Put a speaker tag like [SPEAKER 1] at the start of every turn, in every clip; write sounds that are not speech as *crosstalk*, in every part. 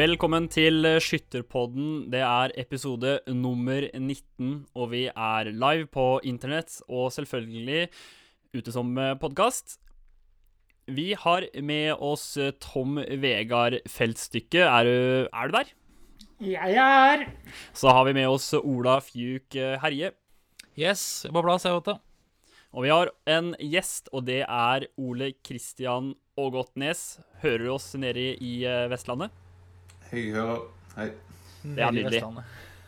[SPEAKER 1] Velkommen til Skytterpodden. Det er episode nummer 19, og vi er live på internett og selvfølgelig ute som podkast. Vi har med oss Tom Vegard Feltstykke. Er du, er du der?
[SPEAKER 2] Jeg er her.
[SPEAKER 1] Så har vi med oss Ola Fjuk Herje.
[SPEAKER 3] Yes, på plass, jeg, vet du.
[SPEAKER 1] Og vi har en gjest, og det er Ole Kristian Ågotnes. Hører du oss nede i eh, Vestlandet?
[SPEAKER 4] Jeg hører. Hei.
[SPEAKER 1] Det er nydelig.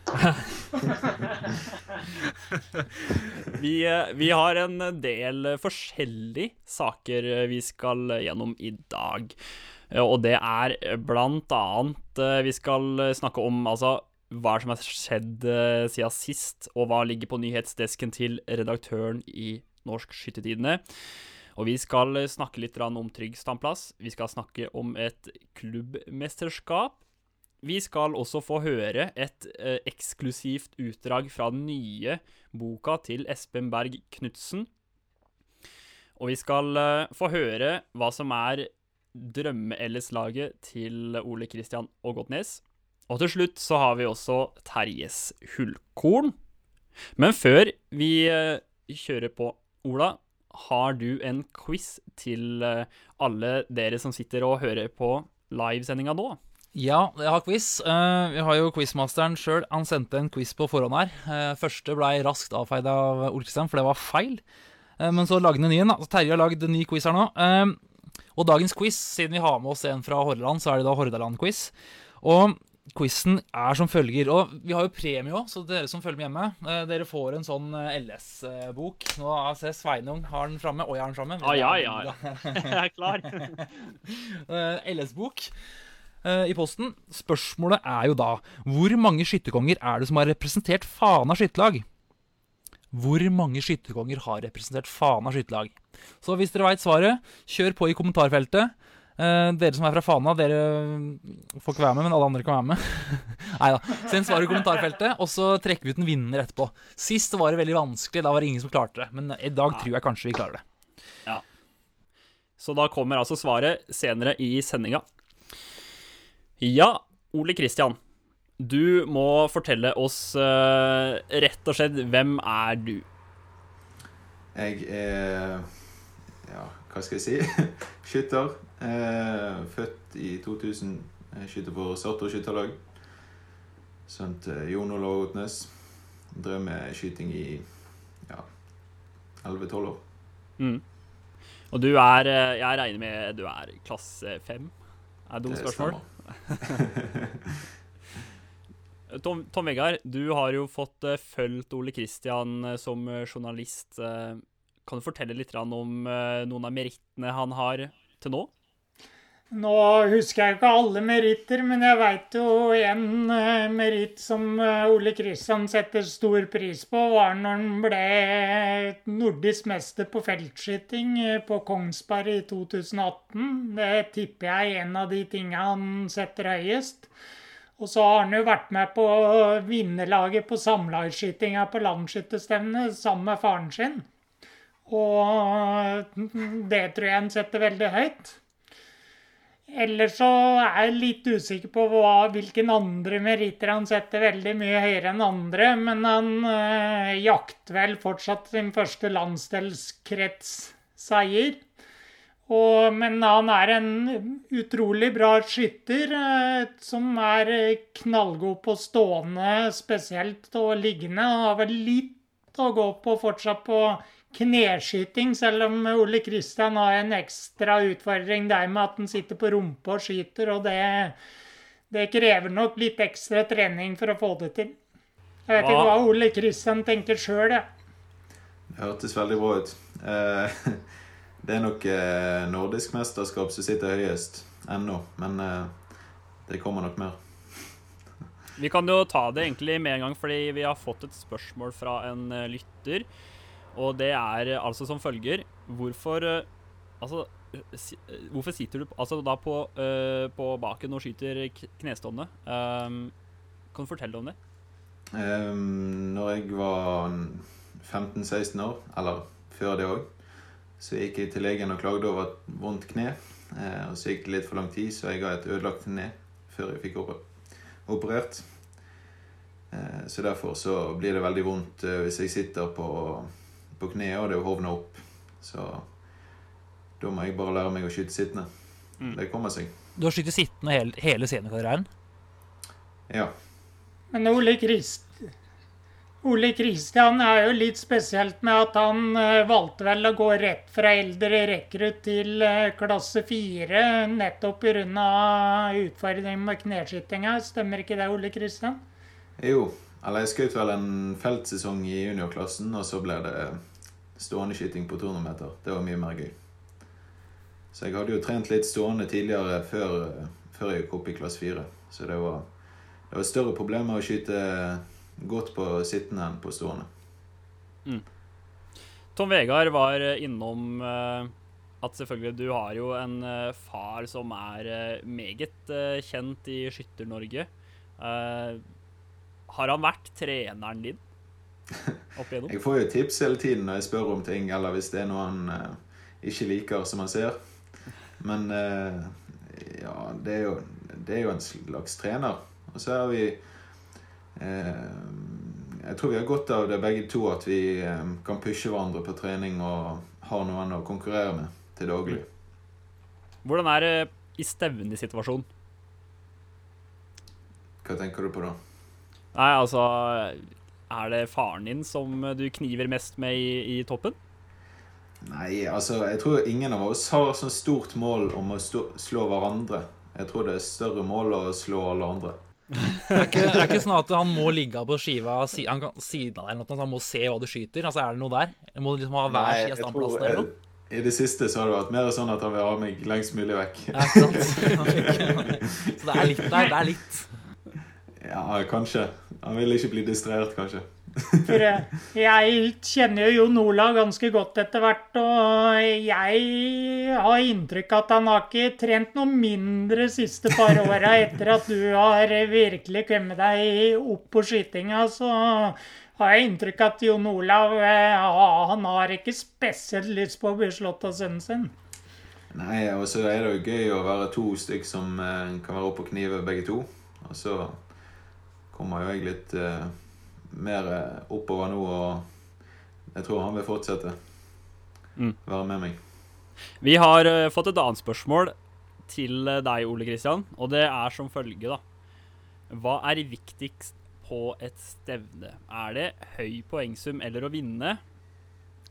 [SPEAKER 1] *laughs* vi, eh, vi, har en del forskjellige saker vi skal gjennom i dag. Og det er blant annet eh, Vi skal snakke om altså hva som har skjedd siden sist, og hva ligger på nyhetsdesken til redaktøren i Norsk Skyttertidene. Og vi skal snakke litt om Trygg standplass. Vi skal snakke om et klubbmesterskap. Vi skal også få høre et eh, eksklusivt utdrag fra den nye boka til Espen Berg Knutsen. Og vi skal eh, få høre hva som er drømme-LS-laget til Ole Kristian Ågotnes. Og til slutt så har vi også Terjes Hullkorn. Men før vi eh, kjører på Ola, har du en quiz til eh, alle dere som sitter og hører på livesendinga nå?
[SPEAKER 3] Ja, jeg har quiz. Uh, vi har jo quizmasteren sjøl. Han sendte en quiz på forhånd her. Uh, første blei raskt avfeid av Ole Kristian, for det var feil. Uh, men så lagde han en ny en. Terje har lagd en ny quiz her nå. og dagens quiz, siden vi har med oss en fra Hordaland, så er det da Hordaland-quiz. Og Quizen er som følger. Og vi har jo premie òg, så dere som følger med hjemme, eh, dere får en sånn eh, LS-bok. Nå ser jeg Sveinung har den framme. Og jeg har den framme.
[SPEAKER 1] Ah, ja, ja, jeg er klar. *laughs*
[SPEAKER 3] Eh, i posten. Spørsmålet er jo da hvor mange skytterkonger er det som har representert Fana skytterlag? Hvor mange skytterkonger har representert Fana skytterlag? Så hvis dere veit svaret, kjør på i kommentarfeltet. Uh, dere som er fra Fana, dere får ikke være med, men alle andre kan være med. *laughs* Nei da. Send svaret i kommentarfeltet, og så trekker vi ut en vinner etterpå. Sist var det veldig vanskelig, da var det ingen som klarte det. Men i dag tror jeg kanskje vi klarer det.
[SPEAKER 1] Ja. Så da kommer altså svaret senere i sendinga. Ja, Ole Kristian. Du må fortelle oss uh, rett og slett hvem er du?
[SPEAKER 4] Jeg er Ja, hva skal jeg si? *laughs* Skytter. Eh, født i 2000. Skyter for Sartor skytterlag. Sønn til Jon Olav Otnes. Drev med skyting i ja, 11-12 år.
[SPEAKER 1] Mm. Og du er eh, Jeg regner med du er klasse 5? Er det dumt spørsmål? Tom, Tom Vegard, du har jo fått uh, fulgt Ole Kristian uh, som journalist. Uh, kan du fortelle litt om noen av merittene han har til nå?
[SPEAKER 2] Nå husker jeg ikke alle meritter, men jeg veit jo en uh, meritt som uh, Ole Kristian setter stor pris på, var når han ble nordisk mester på feltskyting uh, på Kongsberg i 2018. Det tipper jeg er en av de tinga han setter høyest. Og så har han jo vært med på vinnerlaget på samlagsskytinga på landsskytterstevnet sammen med faren sin. Og det tror jeg han setter veldig høyt. Ellers så er jeg litt usikker på hva, hvilken andre meritter han setter veldig mye høyere enn andre, men han øh, jakter vel fortsatt sin første landsdelskretsseier. Men han er en utrolig bra skytter øh, som er knallgod på stående spesielt og liggende. Han har vel litt å gå på fortsatt på kneskyting, selv om Ole Kristian har en ekstra utfordring der med at han sitter på rumpa og skyter, og det, det, krever nok litt ekstra trening for å få det til. Jeg vet ikke hva Ole Kristian tenker sjøl, jeg.
[SPEAKER 4] Det hørtes veldig bra ut. Eh, *laughs* det er nok eh, nordisk mesterskap som sitter høyest ennå, men eh, det kommer nok mer.
[SPEAKER 1] Vi kan jo ta det egentlig med en gang, fordi vi har fått et spørsmål fra en lytter. Og det er eh, altså som følger Hvorfor eh, Altså, hvorfor sitter du altså da på, uh, på baken og skyter knestående? Um, kan du fortelle om det?
[SPEAKER 4] Um, når jeg var 15-16 år, eller før det òg, så gikk jeg til legen og klagde over et vondt kne. Uh, og så gikk det litt for lang tid, så jeg ga et ødelagt kne før jeg fikk operert. Uh, så derfor så blir det veldig vondt eh, hvis jeg sitter på, på kne og det hovna opp. Så da må jeg bare lære meg å skyte sittende.
[SPEAKER 1] Mm.
[SPEAKER 4] Det kommer seg.
[SPEAKER 3] Du har skutt sittende hele, hele seniorkarrieren.
[SPEAKER 4] Ja.
[SPEAKER 2] Men Ole Krist... Ole Kristian er jo litt spesielt med at han eh, valgte vel å gå rett fra eldre rekrutt til eh, klasse fire, nettopp pga. utfordringen med kneskytinga. Stemmer ikke det, Ole Kristian?
[SPEAKER 4] Jo, eller jeg skjøt vel en feltsesong i juniorklassen, og så ble det stående skyting på 200 meter. Det var mye mer gøy. Så jeg hadde jo trent litt stående tidligere før, før jeg gikk opp i klasse 4. Så det var, det var større problemer å skyte godt på sittende enn på stående.
[SPEAKER 1] Tom Vegard var eh, innom eh, at selvfølgelig du har jo en eh, far som er meget kjent i Skytter-Norge. Har han vært treneren din opp igjennom?
[SPEAKER 4] Jeg får jo tips hele tiden når jeg spør om ting, eller hvis det er noe han uh, ikke liker som han ser. Men uh, ja, det er, jo, det er jo en slags trener. Og så er vi eh, Jeg tror vi har godt av det begge to, at vi kan pushe hverandre på trening og har noen å konkurrere med til daglig.
[SPEAKER 1] Hvordan er det i stevnesituasjon?
[SPEAKER 4] Hva tenker du på da?
[SPEAKER 1] Nei, altså Er det faren din som du kniver mest med i, i toppen?
[SPEAKER 4] Nei, altså, jeg tror ingen av oss har sånn stort mål om å stå, slå hverandre. Jeg tror det er større mål å slå alle andre.
[SPEAKER 3] Det er ikke, det er ikke sånn at han må ligge på skiva han kan, siden av deg, eller noe, han må se hva du skyter. Altså, Er det noe der? Jeg må liksom ha hver
[SPEAKER 4] Nei,
[SPEAKER 3] side av
[SPEAKER 4] jeg tror
[SPEAKER 3] eller noe?
[SPEAKER 4] I det siste så har det vært mer sånn at han vil ha meg lengst mulig vekk.
[SPEAKER 3] Ja, sant? *laughs* Så det er litt der. Det er litt.
[SPEAKER 4] Ja, kanskje. Han vil ikke bli distrahert, kanskje. *laughs*
[SPEAKER 2] For eh, jeg kjenner jo Jon Olav ganske godt etter hvert, og jeg har inntrykk av at han har ikke trent noe mindre siste par åra etter at du har virkelig kommet deg opp på skytinga. Så har jeg inntrykk av at Jon Olav eh, han har ikke spesielt lyst på å bli slått av sønnen sin.
[SPEAKER 4] Nei, og så er det jo gøy å være to stykk som eh, kan være oppe og knive begge to. Og så kommer jo jeg litt uh, mer eh, oppover nå, og jeg tror han vil fortsette.
[SPEAKER 1] Mm.
[SPEAKER 4] Være med meg.
[SPEAKER 1] Vi har uh, fått et annet spørsmål til deg, Ole Kristian, og det er som følge, da. Hva er viktigst på et stevne? Er det høy poengsum eller å vinne?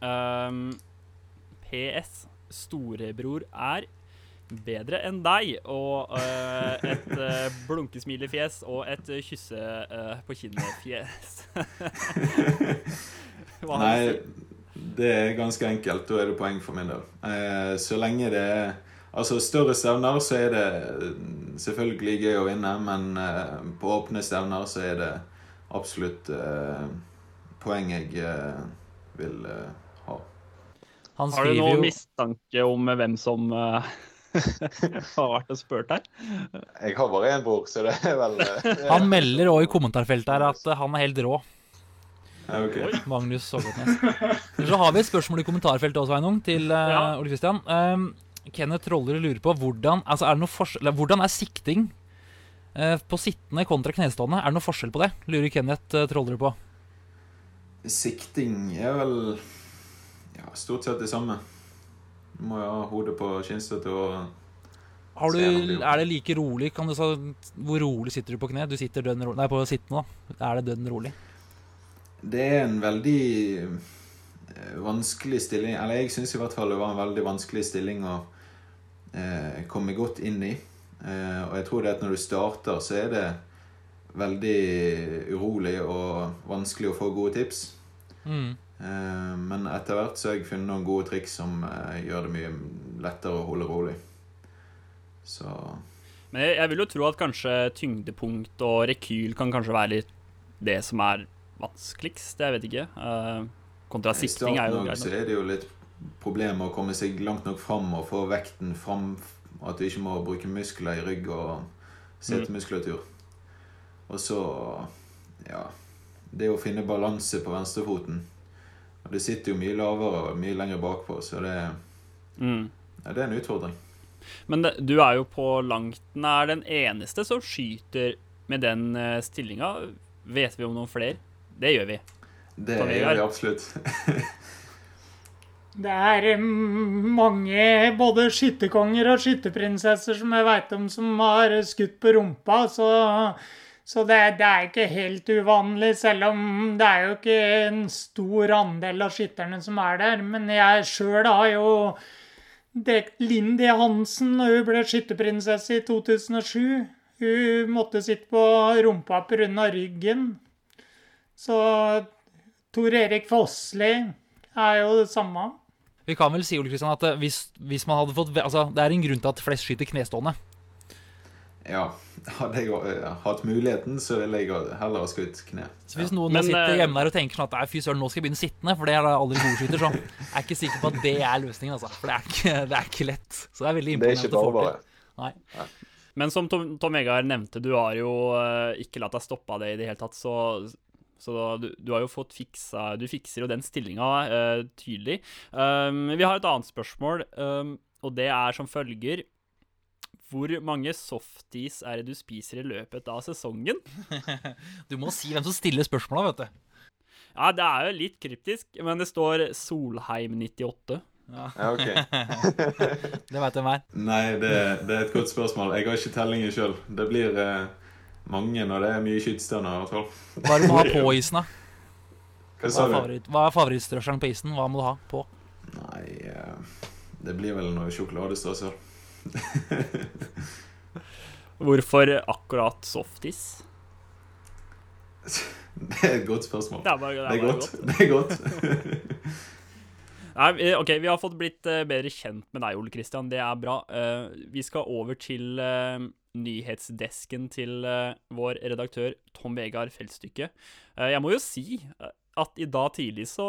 [SPEAKER 1] Um, PS. Storebror er bedre enn deg. Og uh, et uh, blunkesmilefjes og et uh, kysse uh, på kinnet-fjes. *laughs*
[SPEAKER 4] Nei, det er ganske enkelt. Da er det poeng for min del. Eh, så lenge det er Altså, større stevner så er det mm, selvfølgelig gøy å vinne, men på åpne stevner så er det absolutt poeng jeg vil ha.
[SPEAKER 3] Han
[SPEAKER 1] Har du noen
[SPEAKER 3] jo
[SPEAKER 1] mistanke om hvem som *laughs* har vært og spurt her?
[SPEAKER 4] Jeg har bare én bror, så det er vel eh, *laughs*
[SPEAKER 3] Han melder òg i kommentarfeltet her at eh, han er helt rå.
[SPEAKER 4] Okay.
[SPEAKER 3] Magnus Sågotnes. *laughs* Så har vi et spørsmål i kommentarfeltet også, Sveinung, til
[SPEAKER 1] Ja.
[SPEAKER 3] Ole Kristian. Um, Kenneth Roller lurer på hvordan, altså er det noe forskjell, eller hvordan er sikting eh, på sittende kontra knestående? Er det noe forskjell på det? Lurer Kenneth uh, Trollerud på.
[SPEAKER 4] Sikting er vel ja, stort sett det samme. Må jo ha hodet på skinnstøtet og
[SPEAKER 3] Har du, er det like rolig? Kan du, så, hvor rolig sitter du på kne? Du sitter dønn rolig Nei, på sittende, da. Er det dønn rolig?
[SPEAKER 4] Det er en veldig eh, vanskelig stilling Eller jeg syns i hvert fall det var en veldig vanskelig stilling å eh, komme godt inn i. Eh, og jeg tror det at når du starter, så er det veldig urolig og vanskelig å få gode tips.
[SPEAKER 3] Mm.
[SPEAKER 4] Eh, men etter hvert så har jeg funnet noen gode triks som eh, gjør det mye lettere å holde rolig. Så
[SPEAKER 1] Men jeg, jeg vil jo tro at kanskje tyngdepunkt og rekyl kan kanskje være litt det som er vanskeligst. Jeg vet ikke. Eh, kontra sikting er jo greit.
[SPEAKER 4] I
[SPEAKER 1] starten
[SPEAKER 4] er det jo litt problem med å komme seg langt nok fram og få vekten fram. At du ikke må bruke muskler i rygg og setemuskulatur. Og så ja Det å finne balanse på venstrefoten. Og det sitter jo mye lavere og mye lenger bakpå, så det,
[SPEAKER 1] Mm.
[SPEAKER 4] ja, det er en utfordring.
[SPEAKER 1] Men det, du er jo på langt nær den eneste som skyter med den uh, stillinga. Vet vi om noen flere? Det gjør vi.
[SPEAKER 4] Det gjør vi absolutt. *laughs*
[SPEAKER 2] Det er mm, mange både skytterkonger og skytterprinsesser som jeg veit om, som har skutt på rumpa. Så, så det, det er ikke helt uvanlig, selv om det er jo ikke en stor andel av skytterne som er der. Men jeg sjøl har jo dekt Lindy Hansen når hun ble skytterprinsesse i 2007. Hun måtte sitte på rumpa pga. ryggen. Så Tor Erik Fossli er jo det samme.
[SPEAKER 3] Vi kan vel si Ole Kristian, at eh, hvis, hvis man hadde fått altså, Det er en grunn til at flest skyter knestående.
[SPEAKER 4] Ja, *laughs* hadde jeg eh, hatt muligheten, så ville jeg heller ha skutt kne.
[SPEAKER 3] Så hvis noen
[SPEAKER 1] Men,
[SPEAKER 3] sitter
[SPEAKER 1] eh,
[SPEAKER 3] hjemme der og tenker sånn at nei, fy søren, nå skal jeg begynne sittende, for det er da aldri godskyter, så jeg er ikke sikker på at det er løsningen, altså. For det er ikke, det er ikke lett. Så det er veldig
[SPEAKER 5] er
[SPEAKER 3] imponerende å
[SPEAKER 5] bare.
[SPEAKER 3] til. Nei.
[SPEAKER 1] Men som Tom, Tom Vegard nevnte, du har jo eh, ikke latt deg stoppe av det i det hele tatt, så, så du, du har jo fått fiksa Du fikser jo den stillinga uh, tydelig. Um, vi har et annet spørsmål, um, og det er som følger Hvor mange softis er det du spiser i løpet av sesongen? *laughs*
[SPEAKER 3] Du må si hvem som stiller spørsmåla, vet du.
[SPEAKER 1] Ja, det er jo litt kryptisk, men det står Solheim98.
[SPEAKER 5] Ja, ok. *laughs*
[SPEAKER 3] Det veit jeg meg.
[SPEAKER 4] Nei, det, det er et godt spørsmål. Jeg har ikke tellingen sjøl. Det blir eh, mange når det er mye skytestjerner, i hvert fall.
[SPEAKER 3] Hva er det du må ha på *laughs* isen, da?
[SPEAKER 4] Hva
[SPEAKER 3] Hva er, favoritt, hva er favorittstrøsselen på isen? Hva må du ha på?
[SPEAKER 4] Nei, eh, det blir vel noe sjokoladestrøssel. *laughs*
[SPEAKER 1] Hvorfor akkurat softis? *laughs*
[SPEAKER 4] Det er et godt spørsmål.
[SPEAKER 1] Det er, bare,
[SPEAKER 4] Det er
[SPEAKER 1] bare
[SPEAKER 4] godt. *laughs* Det er godt.
[SPEAKER 1] Nei, ok, vi har fått blitt eh, bedre kjent med deg, Ole Kristian. Det er bra. Eh, vi skal over til eh, nyhetsdesken til vår redaktør Tom Vegard Feltstykke. Eh, jeg må jo si at i dag tidlig så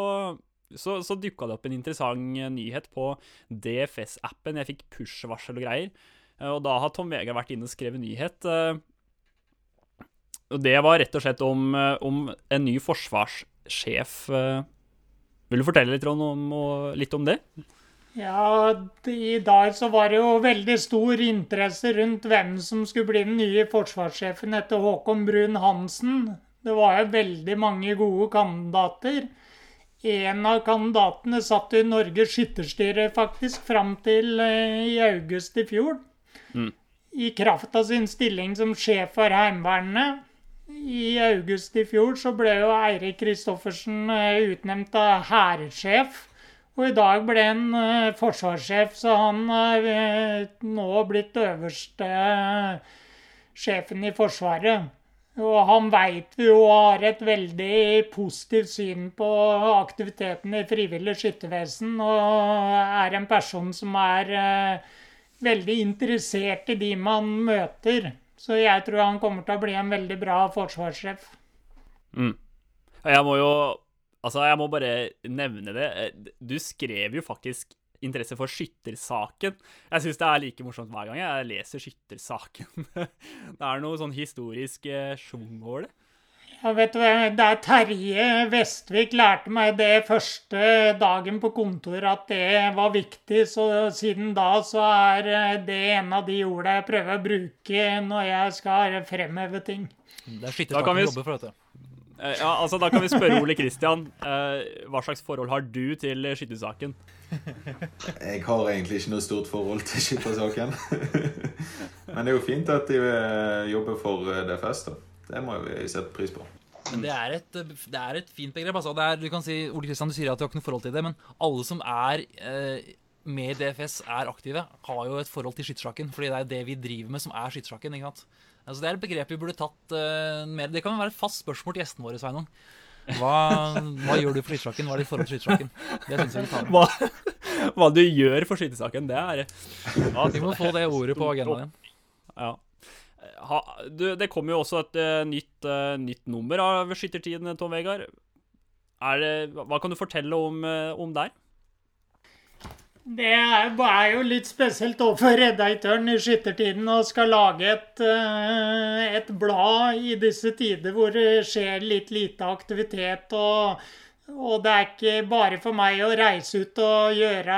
[SPEAKER 1] så, så dukka det opp en interessant eh, nyhet på DFS-appen. Jeg fikk push-varsel og greier. Eh, og da har Tom Vegard vært inne og skrevet nyhet. eh, og det var rett og slett om, om en ny forsvarssjef. Vil du fortelle litt om, om, litt om det?
[SPEAKER 2] Ja, i dag så var det jo veldig stor interesse rundt hvem som skulle bli den nye forsvarssjefen etter Håkon Brun-Hansen. Det var jo veldig mange gode kandidater. En av kandidatene satt i Norges skytterstyre faktisk fram til eh, i august i fjor. I kraft av sin stilling som sjef for Heimevernet. I august i fjor så ble jo Eirik Kristoffersen eh, utnevnt av hærsjef. Og i dag ble han eh, forsvarssjef, så han er nå blitt øverste sjefen i Forsvaret. Og han veit vi jo har et veldig positivt syn på aktiviteten i frivillig skyttervesen, og er en person som er eh, veldig interessert i de man møter. Så jeg tror han kommer til å bli en veldig bra forsvarssjef.
[SPEAKER 1] Jeg må jo Altså, jeg må bare nevne det. Eh, Du skrev jo faktisk interesse for skyttersaken. Jeg syns det er like morsomt hver gang jeg leser skyttersaken. *laughs* Det er noe sånn historisk eh, schwung over det.
[SPEAKER 2] Ja, vet du hva, det er Terje Vestvik lærte meg det første dagen på kontor at det var viktig, så siden da så er eh, det en av de ordene jeg prøver å bruke når jeg skal fremheve ting.
[SPEAKER 3] Det er skyttersaken
[SPEAKER 1] vi-
[SPEAKER 3] jobber for, vet du.
[SPEAKER 1] Eh, Ja, altså, Da kan vi spørre Ole Kristian. eh, Hva slags forhold har du til skyttersaken?
[SPEAKER 4] Jeg har egentlig ikke noe stort forhold til skyttersaken. Men det er jo fint at de eh, jobber for eh, DFS, da. Det må vi sette pris på.
[SPEAKER 3] Men det er et, det er et fint begrep. Altså. Det er, du kan si, Ole Kristian, du sier at du har ikke noe forhold til det, men alle som er eh, med DFS, er aktive, har jo et forhold til skyttersaken. Fordi det er det vi driver med, som er skyttersaken. ikke sant? Altså, det er et begrep vi burde tatt uh, mer Det kan være et fast spørsmål til gjestene våre, Sveinung. Hva, hva gjør du for skytesaken? Hva er ditt forhold til med.
[SPEAKER 1] Hva, hva du gjør for skytesaken, det er ja,
[SPEAKER 3] Vi må få det ordet på agendaen din.
[SPEAKER 1] Ja. Ha, du, det kommer jo også et uh, nytt, uh, nytt nummer av Skyttertiden, Tom Vegard. Er det, hva kan du fortelle om, uh, om der?
[SPEAKER 2] Det er, jo litt spesielt overfor redaktøren i Skyttertiden å skal lage et, eh, et blad i disse tider hvor det skjer litt lite aktivitet. og Og det er ikke bare for meg å reise ut og gjøre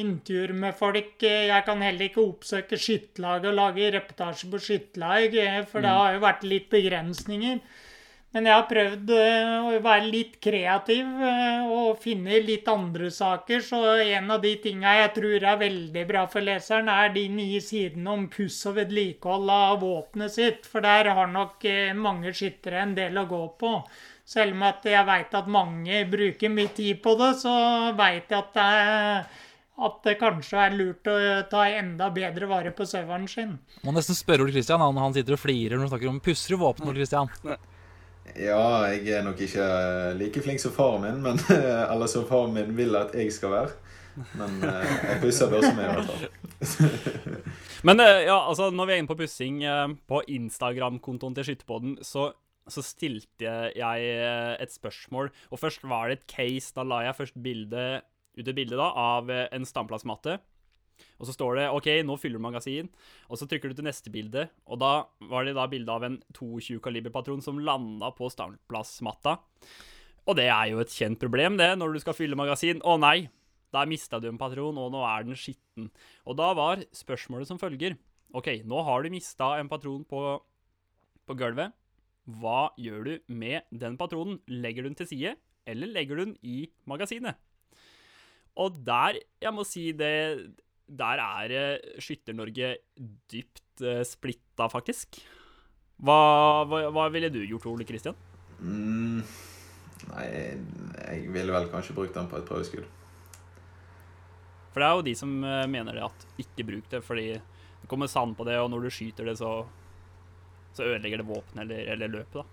[SPEAKER 2] intervjuer med folk. Jeg kan heller ikke oppsøke skytterlaget og lage reportasje på skytterlag, for det har jo vært litt begrensninger. Men jeg har prøvd eh, å være litt kreativ eh, og finne litt andre saker. Så en av de tinga jeg tror er veldig bra for leseren, er de nye sidene om puss og vedlikehold av våpenet sitt. For der har nok eh, mange skyttere en del å gå på. Selv om at jeg veit at mange bruker mye tid på det, så veit jeg at det, er, at det kanskje er lurt å ta enda bedre vare på serveren sin.
[SPEAKER 3] Må nesten spørre Ole Kristian. Han, han sitter og flirer når han snakker om pusser du våpen. Ole Kristian.
[SPEAKER 4] Ja, jeg er nok ikke like flink som faren min, men, *laughs* eller som faren min vil at jeg skal være. Men eh, jeg pusser børsen min i hvert fall. *laughs*
[SPEAKER 1] Men eh, ja, altså, når vi er inne på pussing eh, på Instagram-kontoen til Skytterpodden, så, så stilte jeg eh, et spørsmål. Og først var det et case. Da la jeg først bilde, ut et bilde da, av eh, en standplassmatte. Og så står det OK, nå fyller du magasin. Og så trykker du til neste bilde, og da var det da bilde av en 22 kaliberpatron som landa på standplassmatta. Og det er jo et kjent problem, det, når du skal fylle magasin. Å nei, der mista du en patron, og nå er den skitten. Og da var spørsmålet som følger. OK, nå har du mista en patron på, på gulvet. Hva gjør du med den patronen? Legger du den til side, eller legger du den i magasinet? Og der, jeg må si det Der er eh, Skytter-Norge dypt uh, splitta, faktisk. Hva, hva, hva ville du gjort, Ole Kristian?
[SPEAKER 4] Mm, nei, jeg ville vel kanskje brukt den på et prøveskudd.
[SPEAKER 1] For det er jo de som eh, mener det at ikke bruk det, fordi det kommer sand på det, og når du skyter det, så, så ødelegger det våpenet eller, eller løpet, da.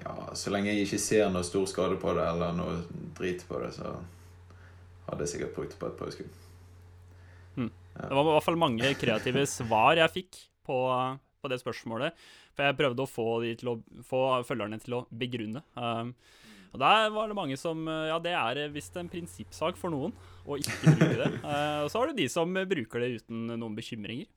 [SPEAKER 4] Ja, så lenge jeg ikke ser noe stor skade på det, eller noe drit på det, så hadde jeg sikkert brukt det på et prøveskudd.
[SPEAKER 1] Det var i hvert fall mange kreative svar jeg fikk på, på det spørsmålet. For jeg prøvde å få, de til å, få følgerne til å begrunne. Um, og der var det mange som Ja, det er visst en prinsippsak for noen å ikke bruke det. Uh, *laughs* og så har du de som bruker det uten noen bekymringer.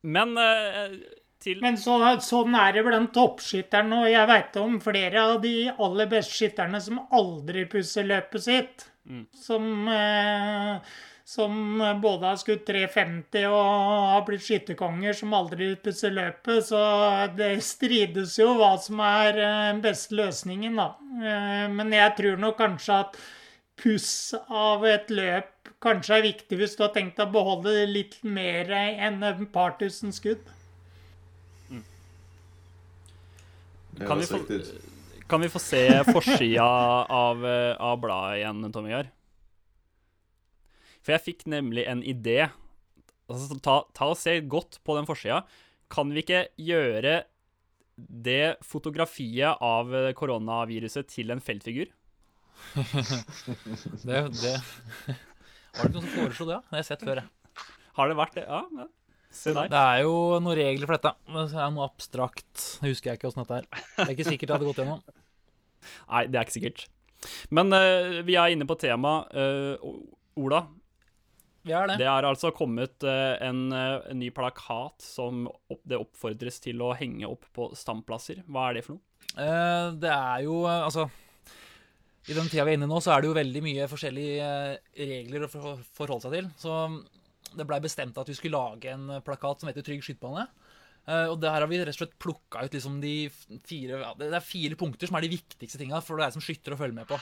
[SPEAKER 1] Men uh, til
[SPEAKER 2] Men så, sånn er det blant toppskytterne, og jeg veit om flere av de aller beste skytterne som aldri pusser løpet sitt.
[SPEAKER 1] Mm.
[SPEAKER 2] Som, eh, som både har skutt 350 og har blitt skytterkonger, som aldri pusser løpet. Så det strides jo hva som er den beste løsningen, da. Eh, men jeg tror nok kanskje at puss av et løp kanskje er viktig hvis du har tenkt å beholde litt mer enn et par tusen skudd.
[SPEAKER 4] Mm.
[SPEAKER 1] Kan vi få- Kan vi få se forsida av, eh, av bladet igjen, Tommy Gahr? For jeg fikk nemlig en idé. Altså, ta, ta og Se godt på den forsida. Kan vi ikke gjøre det fotografiet av eh, koronaviruset til en feltfigur? *laughs*
[SPEAKER 3] Det, det Var det noen som foreslo det? Det har jeg sett før. jeg.
[SPEAKER 1] Har det vært det? Ja. ja. Se der.
[SPEAKER 3] Det er jo noen regler for dette. Det er noe abstrakt. Det husker jeg ikke åssen dette er. Det er ikke sikkert det hadde gått gjennom.
[SPEAKER 1] Nei, det er ikke sikkert. Men uh, vi er inne på temaet. Uh, Ola,
[SPEAKER 3] det.
[SPEAKER 1] Det er altså kommet eh, en, eh, en ny plakat som det oppfordres til å henge opp på standplasser. Hva er det for noe?
[SPEAKER 3] Uh, det er jo Altså I den tida vi er inne i nå, så er det jo veldig mye forskjellige regler å forholde seg til. Så det blei bestemt at vi skulle lage en plakat som heter Trygg skytebane. Og og der har vi rett og slett plukka ut liksom de fire Det er fire punkter som er de viktigste tinga for deg som skytter å følge med på.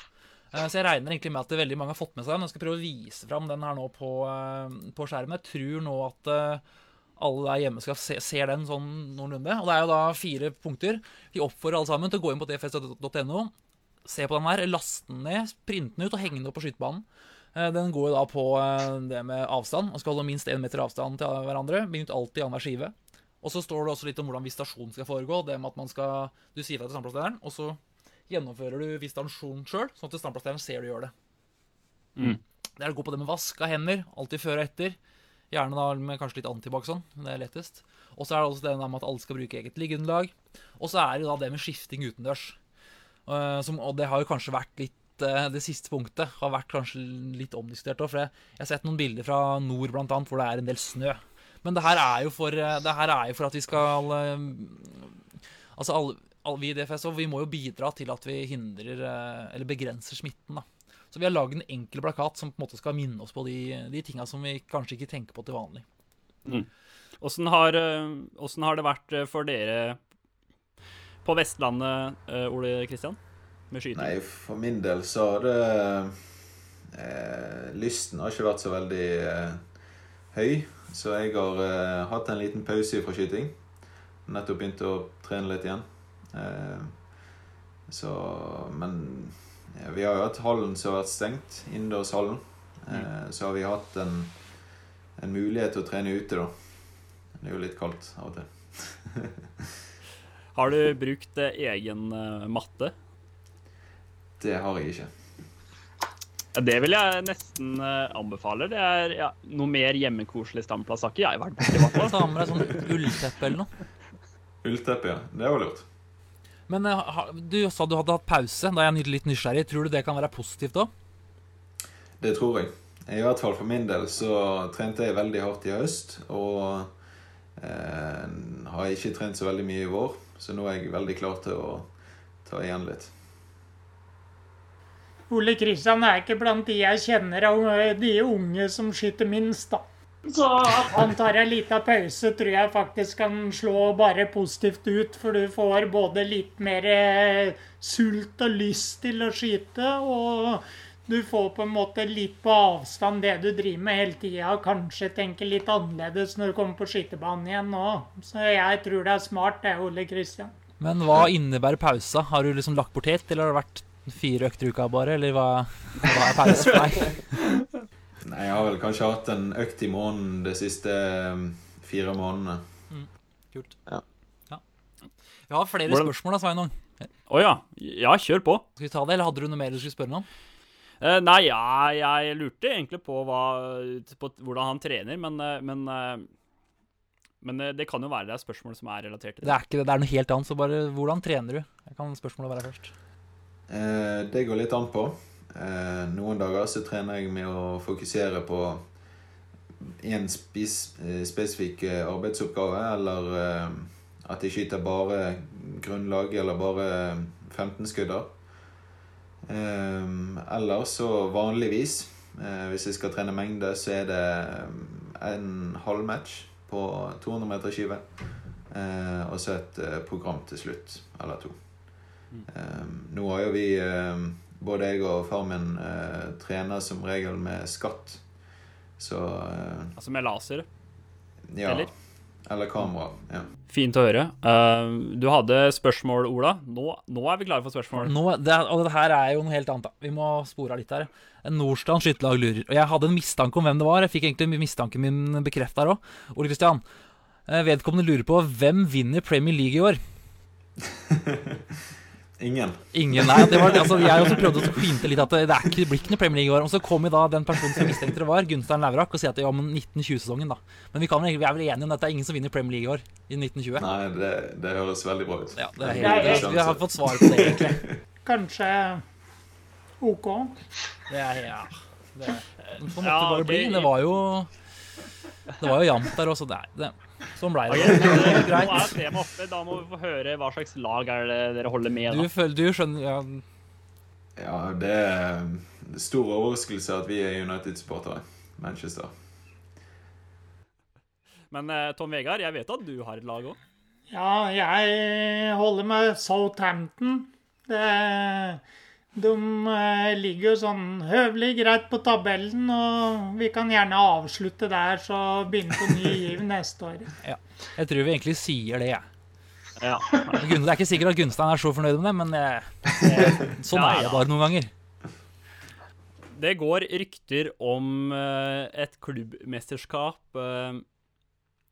[SPEAKER 3] Eh, Så jeg regner egentlig med at veldig mange har fått med seg den. Jeg skal prøve å vise fram den her nå på, eh, på skjermen. Jeg tror nå at eh, alle der hjemme skal se ser den sånn noenlunde. Og det er jo da fire punkter. Vi oppfordrer alle sammen til å gå inn på dfs.no, se på den her, laste den ned, printe den ut og henge den opp på skytebanen. Eh, Den går jo da på eh, det med avstand. Man skal holde minst én meter avstand til hverandre. Begynn alltid annenhver skive. Og så står det også litt om hvordan visitasjonen skal foregå. Det med at man skal Du sier fra til standplasslederen, og så gjennomfører du visitasjon sjøl, sånn at standplasslederen ser du gjør det.
[SPEAKER 1] Mm.
[SPEAKER 3] Det er å gå på det med vask av hender, alltid før og etter. Gjerne da med kanskje litt antibac sånn, det er lettest. Og så er det også det med at alle skal bruke eget liggeunderlag. Og så er det da det med skifting utendørs. Eh, som, og det har jo kanskje vært litt eh, Det siste punktet har vært kanskje litt omdiskutert òg. For jeg, har sett noen bilder fra nord blant annet, hvor det er en del snø. Men det her er jo for, eh, er jo for at vi skal Altså alle, all- vi i DFS og vi må jo bidra til at vi hindrer eh, eller begrenser smitten. da. Så vi har lagd en enkel plakat som på en måte skal minne oss på de, de tinga som vi kanskje ikke tenker på til vanlig.
[SPEAKER 1] Åssen har, eh, har det vært eh, for dere på Vestlandet, Ole Kristian? Med skyting?
[SPEAKER 4] Nei, for min del så har det eh, Lysten har ikke vært så veldig eh, høy. Så jeg har eh, hatt en liten pause fra skyting. Nettopp begynt å trene litt igjen. Eh, så Men ja, vi har jo hatt hallen som har vært stengt. Innendørshallen. Mm. så har vi hatt en, en mulighet til å trene ute, da. Det er jo litt kaldt av og til. *laughs*
[SPEAKER 1] Har du brukt eh, egen eh, matte?
[SPEAKER 4] Det har jeg ikke.
[SPEAKER 1] Det vil jeg nesten eh, anbefale. Det er ja, noe mer hjemmekoselig standplass har ikke jeg vært borti.
[SPEAKER 3] Ta *laughs* med deg sånn ullteppe eller noe.
[SPEAKER 4] Ullteppe, ja. Det var lurt.
[SPEAKER 3] Men eh, ha- du sa du hadde hatt pause. Da er jeg litt nysgjerrig. Tror du det kan være positivt òg?
[SPEAKER 4] Det tror jeg. I hvert fall for min del så trente jeg veldig hardt i høst. Og eh, har ikke trent så veldig mye i vår, så nå er jeg veldig klar til å ta igjen litt.
[SPEAKER 2] Ole Kristian er ikke blant de jeg kjenner av eh, de unge som skyter minst, da. Så at han tar en liten pause, tror jeg faktisk kan slå bare positivt ut. For du får både litt mer eh, sult og lyst til å skyte, og du får på en måte litt på avstand det du driver med hele tida, og kanskje tenker litt annerledes når du kommer på skytebanen igjen nå. Så jeg tror det er smart, det, Ole Kristian.
[SPEAKER 3] Men hva innebærer pausa? Har du liksom lagt bort helt, eller har det vært fire økter i uka bare? Eller hva, hva er pause for deg? *laughs*
[SPEAKER 4] Nei, jeg har vel kanskje hatt en økt i måneden de siste eh, fire månedene.
[SPEAKER 3] Kult.
[SPEAKER 4] Ja.
[SPEAKER 3] Ja. Vi har flere
[SPEAKER 1] Hvordan-
[SPEAKER 3] spørsmål da, Sveinung.
[SPEAKER 1] Å ja. Ja, kjør på.
[SPEAKER 3] Skal vi ta det, eller hadde du noe mer du skulle spørre om?
[SPEAKER 1] Uh, nei, ja, jeg lurte egentlig på, hva, på hvordan han trener, men, eh, men eh, Men det kan jo være det er spørsmål som er relatert til
[SPEAKER 3] Det er ikke det, det er noe helt annet. Så bare hvordan trener du? Jeg kan spørsmålet være først.
[SPEAKER 4] Uh, det går litt an på. Eh, noen dager så trener jeg med å fokusere på én eh, spesifikk eh, arbeidsoppgave, eller at jeg skyter bare grunnlag, eller bare 15 skudder. Eh, eller så vanligvis, eh, hvis jeg skal trene mengde, så er det en en halvmatch på 200 meter skive. Eh, og så et program til slutt, eller to. Eh, nå har jo vi, både jeg og far min, eh, trener som regel med skatt. Så eh,
[SPEAKER 1] Altså med laser.
[SPEAKER 4] ja.
[SPEAKER 1] Eller?
[SPEAKER 4] Eller kamera. Ja.
[SPEAKER 1] Fint å høre. Uh, du hadde spørsmål, Ola. Nå, nå er vi klare for spørsmål.
[SPEAKER 3] Nå, det, og det her er jo noe helt annet. da. Vi må spore av litt her. Nordstrand skytterlag lurer. Og jeg hadde en mistanke om hvem det var. Jeg fikk egentlig mistanken min bekrefta her òg. Ole Kristian. eh, Vedkommende lurer på hvem vinner Premier League i år. *laughs*
[SPEAKER 4] Ingen.
[SPEAKER 3] Ingen, nei, det var, altså, Jeg også prøvde å finte litt at det, det er ikke, det blir ikke noe Premier League i år. Og så kom jo da den personen som mistenkte det var, Gunstein Laurak, og sier at ja, men 1920-sesongen, da. Men vi, kan, vi er vel enige om at det er ingen som vinner Premier League i år i 1920?
[SPEAKER 4] Nei, det, det høres veldig bra ut.
[SPEAKER 3] Ja, det er helt,
[SPEAKER 2] jeg-
[SPEAKER 3] det, vi har fått svar på det, egentlig. *laughs*
[SPEAKER 2] Kanskje OK.
[SPEAKER 3] Det er, ja, det, sånn måtte det
[SPEAKER 1] Ja,
[SPEAKER 3] bare bli. Det var jo Det var jo jevnt der også. Det, det, sånn blei det. Er
[SPEAKER 1] Nå
[SPEAKER 3] greit.
[SPEAKER 1] er tema oppe. Da må vi få høre hva slags lag er det dere holder med.
[SPEAKER 3] Du,
[SPEAKER 1] Da.
[SPEAKER 3] du skjønner ja,
[SPEAKER 4] Ja, det er stor overraskelse at vi er United-supportere. Manchester.
[SPEAKER 1] Men eh, Tom Vegard, jeg vet at du har et lag òg.
[SPEAKER 2] Ja, jeg holder med Southampton. Det, de eh, ligger jo sånn høvelig greit på tabellen, og vi kan gjerne avslutte der, så begynne på ny giv neste år. *laughs* Ja.
[SPEAKER 3] Jeg tror vi egentlig sier det, jeg.
[SPEAKER 1] Ja.
[SPEAKER 3] Det er ikke sikkert at Gunstein er så fornøyd med det, men eh, *laughs* sånn
[SPEAKER 1] Ja,
[SPEAKER 3] er det bare noen ganger.
[SPEAKER 1] Det går rykter om eh, et klubbmesterskap, eh,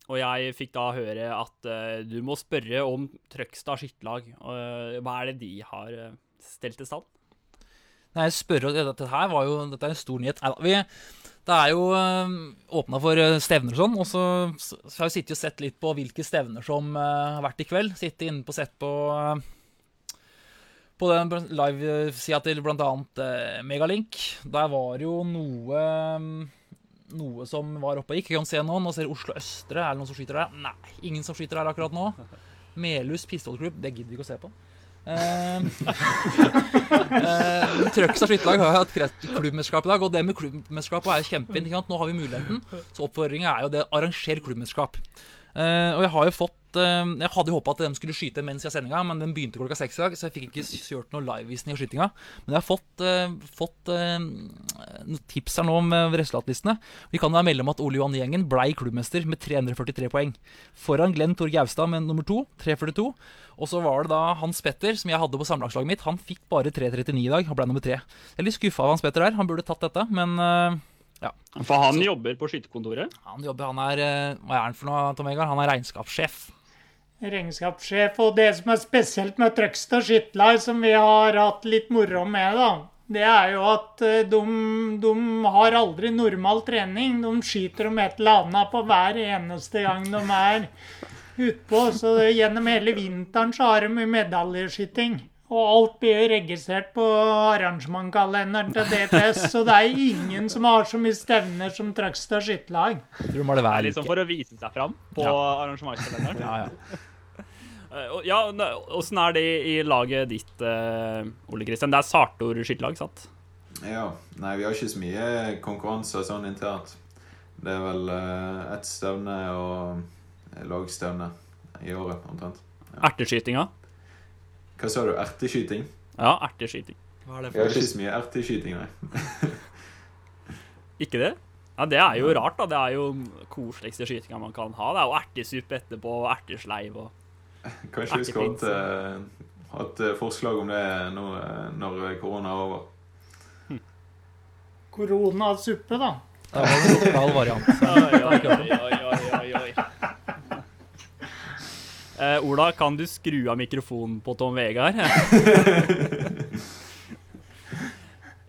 [SPEAKER 1] og jeg fikk da høre at eh, du må spørre om Trøgstad skytterlag. Eh, hva er det de har stelt i stand?
[SPEAKER 3] Nei, jeg spør, dette her var jo Dette er en stor nyhet. Neida, vi, det er jo øh, åpna for øh, stevner og sånn, og så, så har vi sittet og sett litt på hvilke stevner som øh, har vært i kveld. Sittet inne på sett på øh, på den live-sida til bl.a. Uh, Megalink. Der var jo noe øh, noe som var oppe og gikk. Jeg kan se nå. Nå ser Oslo Østre. Er det noen som skyter der? Nei, ingen som skyter der akkurat nå. Melhus pistolklubb, det gidder vi ikke å se på. *laughs* Uh, uh, Trøgstad skytterlag har hatt klubbmesterskap i dag, og det med klubbmesterskapet er kjempefint. Nå har vi muligheten, så oppfordringen er jo det arranger klubbmesterskap. Uh, og jeg har jo fått eh, Jeg hadde håpa at de skulle skyte mens jeg sendinga, men den begynte klokka seks i dag, så jeg fikk ikke kjørt noe livevisning av skytinga. Men jeg har fått, uh, fått uh, noen tips her nå om resultatlistene. Vi kan da melde om at Ole Johan Gjengen blei klubbmester med 343 poeng. Foran Glenn Tor Gaustad med nummer to, 342. Og så var det da Hans Petter, som jeg hadde på sammenlagslaget mitt. Han fikk bare 339 i dag. Han ble nummer tre. Jeg er litt skuffa av Hans Petter der. Han burde tatt dette, men ja,
[SPEAKER 1] For han jobber på skytterkontoret.
[SPEAKER 3] han jobber Han er Hva er han for noe, Tom Egar? Han er regnskapssjef.
[SPEAKER 2] Regnskapssjef. Og det som er spesielt med Trøgstad Skytterlag, som vi har hatt litt moro med, da, det er jo at eh, de, de har aldri normal trening. De skyter om et eller annet på hver eneste gang de er utpå. Så gjennom hele vinteren så har de medaljeskyting. Og alt blir jo registrert på arrangementkalenderen til DPS, så det er ingen som har så mye stevner som Trøgstad Skytterlag.
[SPEAKER 1] Er liksom for å vise seg fram på
[SPEAKER 3] Ja.
[SPEAKER 1] arrangementskalenderen.
[SPEAKER 3] Ja, ja.
[SPEAKER 1] Eh, Ja, Åssen er det i laget ditt, eh, Ole Kristian? Det er Sartor skytterlag, sant?
[SPEAKER 4] Ja. Nei, vi har ikke så mye konkurranser sånn internt. Det er vel uh, ett stevne og lagstevne i året, omtrent.
[SPEAKER 1] Erteskytinga?
[SPEAKER 4] Hva sa du? Erteskyting?
[SPEAKER 1] Ja, erteskyting.
[SPEAKER 3] Hva er det
[SPEAKER 4] Vi har ikke så mye erteskyting, nei. *laughs*
[SPEAKER 1] Ikke det? Ja, Det er jo rart, da. Det er jo koseligste skytinga man kan ha. Det er jo ertesuppe etterpå, og ertesleiv og
[SPEAKER 4] Kanskje vi skulle hatt, eh, hatt eh, forslag om det nå eh, når korona er over.
[SPEAKER 2] Koronasuppe, da.
[SPEAKER 3] Det var en lokal variant.
[SPEAKER 1] Ja, ja, ja, ja, ja, oi. Eh, Ola, kan du skru av mikrofonen på Tom Vegard? *laughs*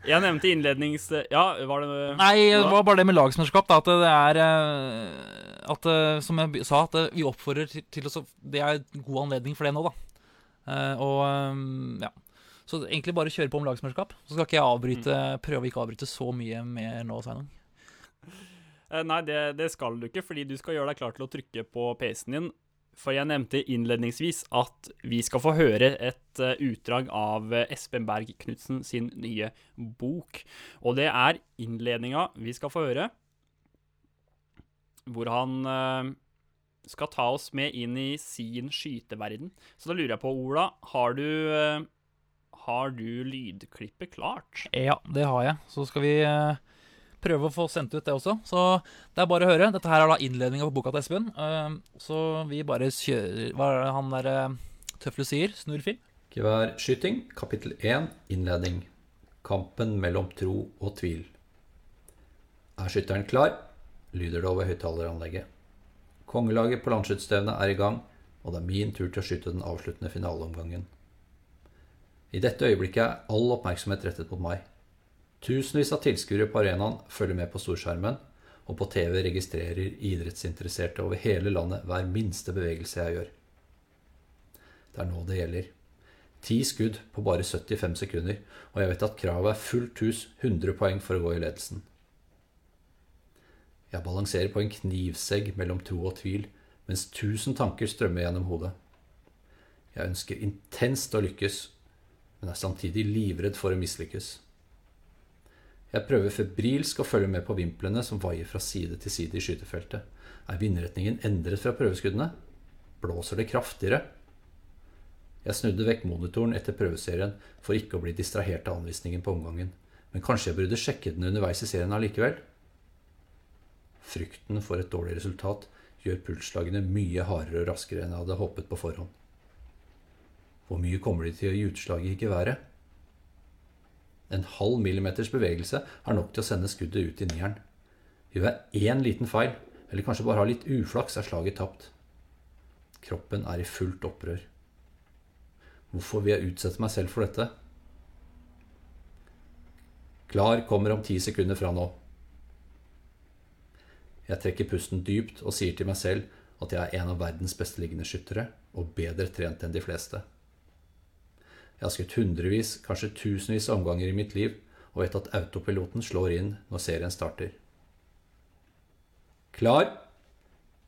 [SPEAKER 1] Jeg nevnte innlednings... Ja, var det
[SPEAKER 3] Nei, det var bare det med lagsmesterskap. At det er eh, at, eh, Som jeg sa, at vi oppfordrer til, til å Det er en god anledning for det nå, da. Eh, og ja. Så egentlig bare kjøre på om lagsmesterskap. Så skal ikke jeg avbryte, prøve å ikke avbryte så mye mer nå, Sveinung.
[SPEAKER 1] Eh, Nei, det, det skal du ikke, fordi du skal gjøre deg klar til å trykke på PC-en din. For jeg nevnte innledningsvis at vi skal få høre et eh, utdrag av eh, Espen Berg Knutsen sin nye bok. Og det er innledninga vi skal få høre, hvor han eh, skal ta oss med inn i sin skyteverden. Så da lurer jeg på, Ola, har du, har du lydklippet klart?
[SPEAKER 3] Ja, det har jeg. Så skal vi prøve å få sendt ut det også. Så det er bare å høre. Dette her er da innledninga på boka til Espen. Eh, så vi bare kjører Hva er det han der uh, Tøfle sier? Snurrfilm?
[SPEAKER 5] Geværskyting, kapittel 1, innledning. Kampen mellom tro og tvil. Er skytteren klar? lyder det over høyttaleranlegget. Kongelaget på landskytstevnet er i gang, og det er min tur til å skyte den avsluttende finaleomgangen. I dette øyeblikket er all oppmerksomhet rettet mot meg. Tusenvis av tilskuere på arenaen følger med på storskjermen, og på TV registrerer idrettsinteresserte over hele landet hver minste bevegelse jeg gjør. Det er nå det gjelder. Ti skudd på bare 75 sekunder, og jeg vet at kravet er fullt hus 100 poeng for å gå i ledelsen. Jeg balanserer på en knivsegg mellom tro og tvil, mens tusen tanker strømmer gjennom hodet. Jeg ønsker intenst å lykkes, men er samtidig livredd for å mislykkes. Jeg prøver febrilsk å følge med på vimplene som vaier fra side til side i skytefeltet. Er vindretningen endret fra prøveskuddene? Blåser det kraftigere? Jeg snudde vekk monitoren etter prøveserien for ikke å bli distrahert av anvisningen på omgangen, men kanskje jeg burde sjekke den underveis i serien allikevel? Frykten for et dårlig resultat gjør pulsslagene mye hardere og raskere enn jeg hadde håpet på forhånd. Hvor mye kommer de til å gi utslag i geværet? En halv millimeters bevegelse er nok til å sende skuddet ut i nieren. Gjør jeg én liten feil, eller kanskje bare har litt uflaks, er slaget tapt. Kroppen er i fullt opprør. Hvorfor vil jeg utsette meg selv for dette? Klar kommer om ti sekunder fra nå. Jeg trekker pusten dypt og sier til meg selv at jeg er en av verdens beste liggende skyttere og bedre trent enn de fleste. Jeg har skutt hundrevis, kanskje tusenvis av omganger i mitt liv, og vet at autopiloten slår inn når serien starter. Klar?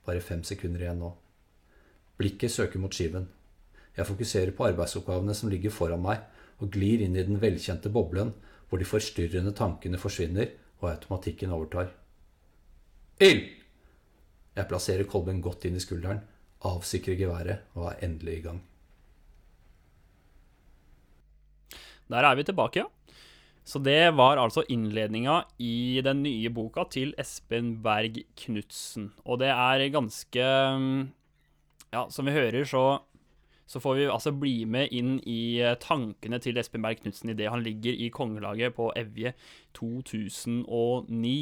[SPEAKER 5] Bare fem sekunder igjen nå. Blikket søker mot skiven. Jeg fokuserer på arbeidsoppgavene som ligger foran meg, og glir inn i den velkjente boblen hvor de forstyrrende tankene forsvinner og automatikken overtar. Ild! Jeg plasserer kolben godt inn i skulderen, avsikrer geværet og er endelig i gang.
[SPEAKER 1] Der er vi tilbake, ja. Så det var altså innledninga i den nye boka til Espen Berg Knutsen. Og det er ganske mm, Ja, som vi hører, så, så får vi altså bli med inn i eh, tankene til Espen Berg Knutsen idet han ligger i kongelaget på Evje 2009.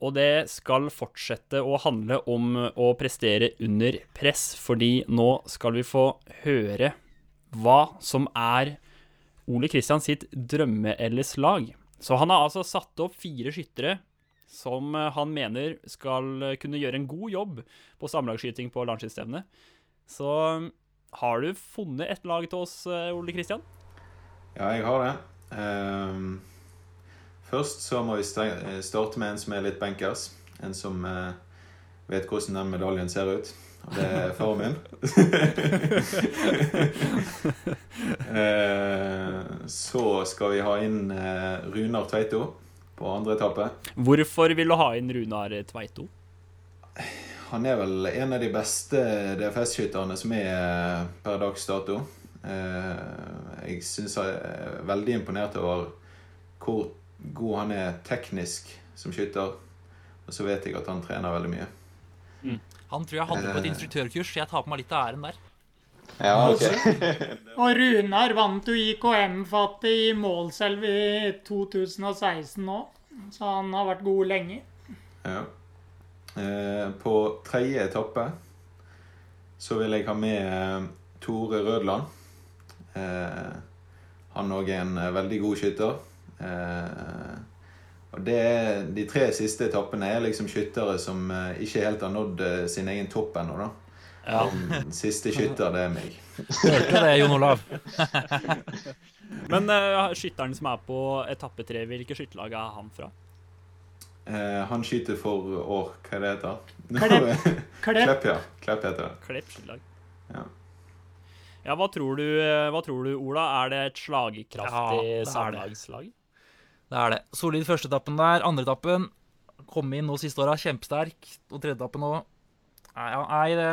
[SPEAKER 1] Og det skal fortsette å handle om å prestere under press, fordi nå skal vi få høre hva som er Ole Kristian sitt drømme-LS-lag. Så han har altså satt opp fire skyttere som eh, han mener skal eh, kunne gjøre en god jobb på samlagsskyting på landslagsstevnet. Så mm, har du funnet et lag til oss, eh, Ole Kristian?
[SPEAKER 4] Ja, jeg har det. Um, først så må vi starte med en som er litt bankers. En som uh, vet hvordan den medaljen ser ut. Det er faren min. *laughs* Eh, så skal vi ha inn eh, Runar Tveito på andre etappe.
[SPEAKER 1] Hvorfor vil du ha inn Runar Tveito?
[SPEAKER 4] Han er vel en av de beste DFS-skytterne som er eh, per dags dato. Jeg syns jeg er veldig imponert over hvor god han er teknisk som skytter. Og så vet jeg at han trener veldig mye.
[SPEAKER 3] Han tror jeg hadde på et instruktørkurs, så jeg tar på meg litt av æren der.
[SPEAKER 4] Ja, ok. *laughs*
[SPEAKER 2] Og Runar vant jo IKM-fattig i målselv i 2016 nå. Så han har vært god lenge.
[SPEAKER 4] Ja. Eh, På tredje etappe så vil jeg ha med eh, Tore Rødland. Eh, Han òg er en eh, veldig god skytter. Eh, Og det de tre siste etappene er liksom skyttere som eh, ikke helt har nådd eh, sin egen topp ennå, da.
[SPEAKER 1] Ja.
[SPEAKER 4] Siste skytter, det er meg.
[SPEAKER 3] Hørte det, Jon Olav? *laughs*
[SPEAKER 1] Men uh, skytteren som er på etappe tre, hvilket skytterlag er han fra?
[SPEAKER 4] Uh, Han skyter for år, hva er det heter
[SPEAKER 2] Klepp. *laughs* Klepp.
[SPEAKER 4] Klepp, ja. Klepp heter det.
[SPEAKER 1] Klepp skytterlag.
[SPEAKER 4] Ja.
[SPEAKER 1] Ja, hva tror, du, hva tror du, Ola? Er det et slagkraftig
[SPEAKER 3] Ja,
[SPEAKER 1] samlagslag?
[SPEAKER 3] Det er det. Solid førsteetappen der. Andreetappen kom inn nå siste åra, kjempesterk. Og tredjeetappen òg. Nei, nei det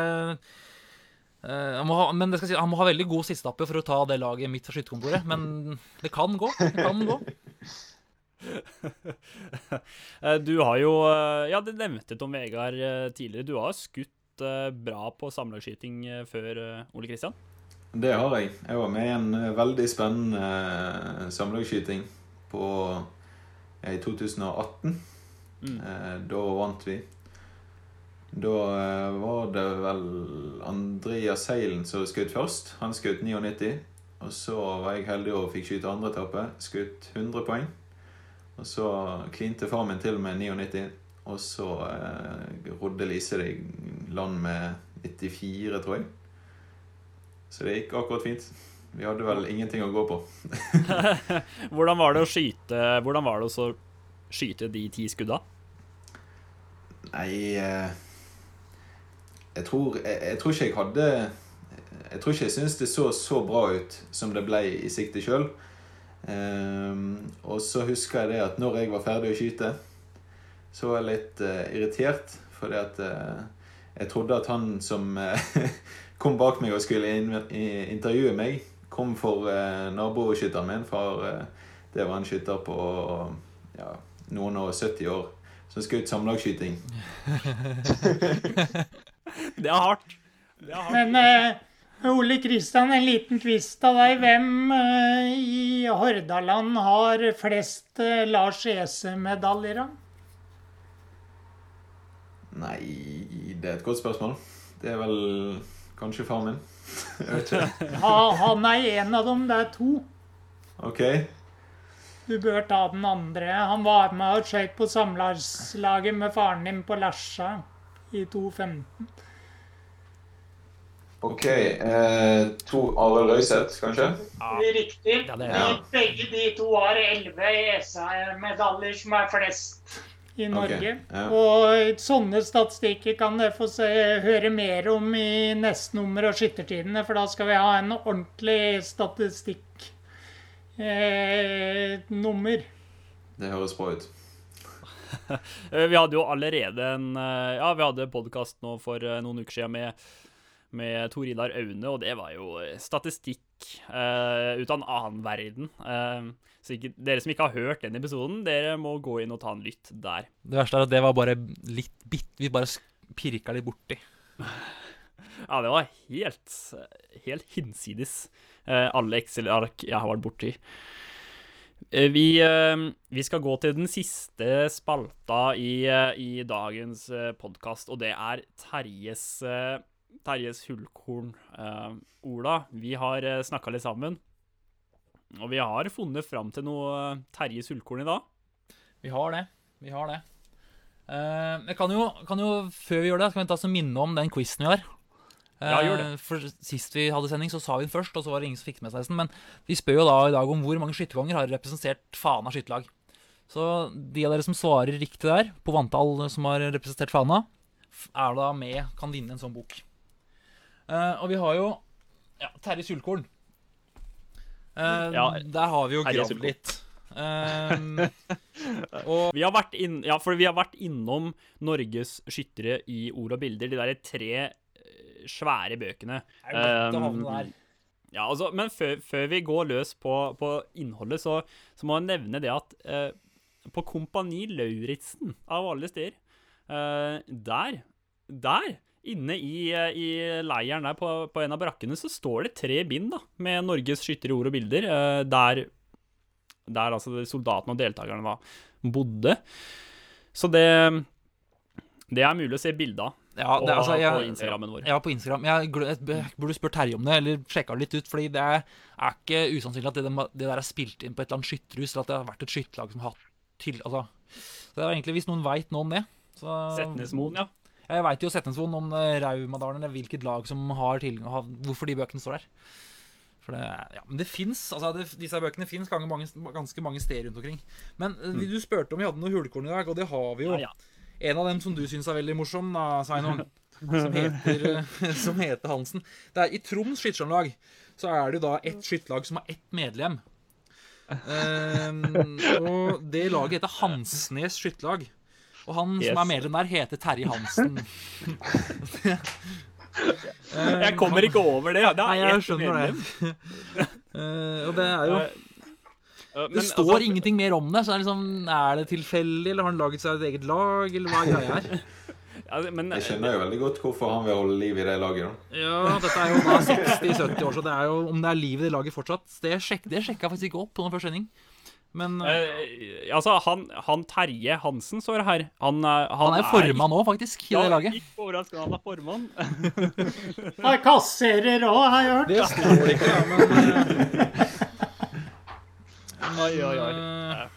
[SPEAKER 3] eh, han må ha, men det skal si, han må ha veldig god sisteetappe for å ta det laget midt fra skytterkontoret. Men det kan gå. Det kan gå. *laughs*
[SPEAKER 1] Eh, Du har jo eh, Ja, det nevnte Tom Vegard tidligere. Du har skutt bra på samlagsskyting før, Ole Kristian.
[SPEAKER 4] Det har jeg. Jeg var med i en veldig spennende samlagsskyting på ja, i 2018.
[SPEAKER 1] Mm.
[SPEAKER 4] Eh, da vant vi. Da eh, var det vel Andreas Seilen som skjøt først. Han skjøt 99. Og så var jeg heldig og fikk skyte andre etappe. Skutt 100 poeng. Og så klinte far min til med 99. Og så eh, rodde Lise det i land med 94, tror jeg. Så det gikk akkurat fint. Vi hadde vel ingenting å gå på. *laughs*
[SPEAKER 1] Hvordan var det å skyte Hvordan var det å skyte de ti skudda?
[SPEAKER 4] Nei eh, jeg, tror, jeg, jeg tror ikke jeg hadde Jeg tror ikke jeg syntes det så så bra ut som det ble i sikte sjøl. og så husker jeg det at når jeg var ferdig å skyte, så var jeg litt uh, irritert. Fordi at uh, jeg trodde at han som uh, *laughs* kom bak meg og skulle in intervjue meg, kom for eh, naboskytteren min. For eh, det var en skytter på ja, noen og 70 år som skjøt samlagsskyting. *laughs*
[SPEAKER 1] Det er hardt. Det er hardt.
[SPEAKER 2] Men eh, Ole Kristian, en liten kvist av deg. Hvem eh, i Hordaland har flest eh, Lars Ese-medaljer? av?
[SPEAKER 4] Nei, det er et godt spørsmål. Det er vel kanskje far min. *laughs*
[SPEAKER 2] Ha, han er en av dem. Det er to.
[SPEAKER 4] Ok.
[SPEAKER 2] Du bør ta den andre. Han var med og skøyt på samlagslaget med faren din på Lesja i 2015.
[SPEAKER 4] Ok, eh, to Arild Røiseth, kanskje?
[SPEAKER 2] Riktig.
[SPEAKER 3] Ja, det er
[SPEAKER 4] Ja.
[SPEAKER 2] Begge de to har elleve ESA-medaljer, som er flest i Norge.
[SPEAKER 4] ja.
[SPEAKER 2] Og sånne statistikker kan dere få se, høre mer om i neste nummer av Skyttertidene, for da skal vi ha en ordentlig statistikknummer. Eh.
[SPEAKER 4] Det høres bra ut. *laughs*
[SPEAKER 1] Eh, Vi hadde jo allerede en eh, Ja, vi hadde podkast nå for eh, noen uker siden med, med Tor Idar Aune, og det var jo statistikk eh, ut av en annen verden. Eh, så ikke, dere som ikke har hørt den episoden, dere må gå inn og ta en lytt der.
[SPEAKER 3] Det verste er at det var bare litt bitt Vi bare pirka litt borti.
[SPEAKER 1] Ja, det var helt, helt hinsides eh, alle Excel-ark jeg har vært borti. Eh, Vi, eh, vi skal gå til den siste spalta i, eh, i dagens podkast, og det er Terjes, eh, Terjes hullkorn. Eh, Ola, vi har eh, snakka litt sammen, og vi har funnet fram til noe eh, Terjes i dag.
[SPEAKER 3] Vi har det. Vi har det. Uh, jeg kan jo, kan jo, før vi gjør det, kan vi ta så minne om den quizen vi har. Uh,
[SPEAKER 1] Ja, gjør det.
[SPEAKER 3] For Sist vi hadde sending, så sa vi den først, og så var det ingen som fikk med seg den. Men vi spør jo da i dag om hvor mange skytterganger har representert Fana skytterlag. Så de av dere som svarer riktig der, på vanntall som har representert Fana, er da med, kan vinne en sånn bok. Uh, og vi har jo ja, Terje Sulkorn. Eh,
[SPEAKER 1] Ja,
[SPEAKER 3] der har vi jo gravd litt. Eh, *laughs* og
[SPEAKER 1] Vi har vært inn, ja, for vi har vært innom Norges skyttere i ord og bilder, de der tre eh, svære bøkene.
[SPEAKER 3] Det er
[SPEAKER 1] Um. Ja, altså, men før, før vi går løs på, på innholdet, så, så må jeg nevne det at uh, på Kompani Lauritzen, av alle steder, uh, der, der, inne i, eh, i leiren der på, på en av brakkene så står det tre bind da, med Norges skyttere ord og bilder, eh, der, der altså soldatene og deltakerne da, bodde. Så det, det er mulig å se bilde av
[SPEAKER 3] Ja, det, altså, jeg, på
[SPEAKER 1] Instagrammen vår.
[SPEAKER 3] ja, på Instagram. Jeg burde spurt Terje om det, eller sjekka det litt ut. Fordi det er, er ikke usannsynlig at det, det der er spilt inn på et eller annet skytterhus, eller at det har vært et skytterlag som har hatt til Altså, så det er egentlig hvis noen veit noe om det så,
[SPEAKER 1] Setnesmoen, ja.
[SPEAKER 3] Jeg veit jo Setnesvoen om eh, Raumadalen, eller hvilket lag som har tilgang Hvorfor de bøkene står der. For det, ja, men det fins altså det, Disse bøkene fins ganske mange, steder rundt omkring. Men mm. du spurte om vi hadde noe hulekorn i dag, og det har vi jo.
[SPEAKER 1] Ja, ja.
[SPEAKER 3] En av dem som du syns er veldig morsom, da, Sveinung, *laughs* som heter, eh, *laughs* som heter Hansen. Det er I Troms skytterlag så er det jo da ett skytterlag som har ett medlem. Um, *laughs* og det laget heter Hansnes skytterlag. Og han
[SPEAKER 1] Yes.
[SPEAKER 3] som er medlem der, heter Terje Hansen. *laughs*
[SPEAKER 1] Jeg kommer ikke over det. det er
[SPEAKER 3] Nei, jeg skjønner det. *laughs* Eh, og det er jo
[SPEAKER 1] Uh,
[SPEAKER 3] Det står ingenting mer om det. Så er, det liksom, er det tilfeldig, eller har han laget seg et eget lag, eller hva er greia her? *laughs*
[SPEAKER 1] Ja, men,
[SPEAKER 4] Jeg skjønner jo veldig godt hvorfor han vil holde liv i det laget. da.
[SPEAKER 3] Ja, dette er jo da 60-70 år, så det er jo om det er liv i det laget fortsatt. Det, sjek, det sjekka jeg faktisk ikke opp på noen første sending. Men eh,
[SPEAKER 1] Eh, altså, han, han Terje Hansen står her. Han, han,
[SPEAKER 3] han er formann nå, faktisk, i det laget.
[SPEAKER 1] Ikke overraskende, han er formann. *laughs*
[SPEAKER 2] han kasserer òg, har jeg hørt.
[SPEAKER 3] Det står ikke, *laughs* ja, men eh,
[SPEAKER 1] Oi, oi, oi.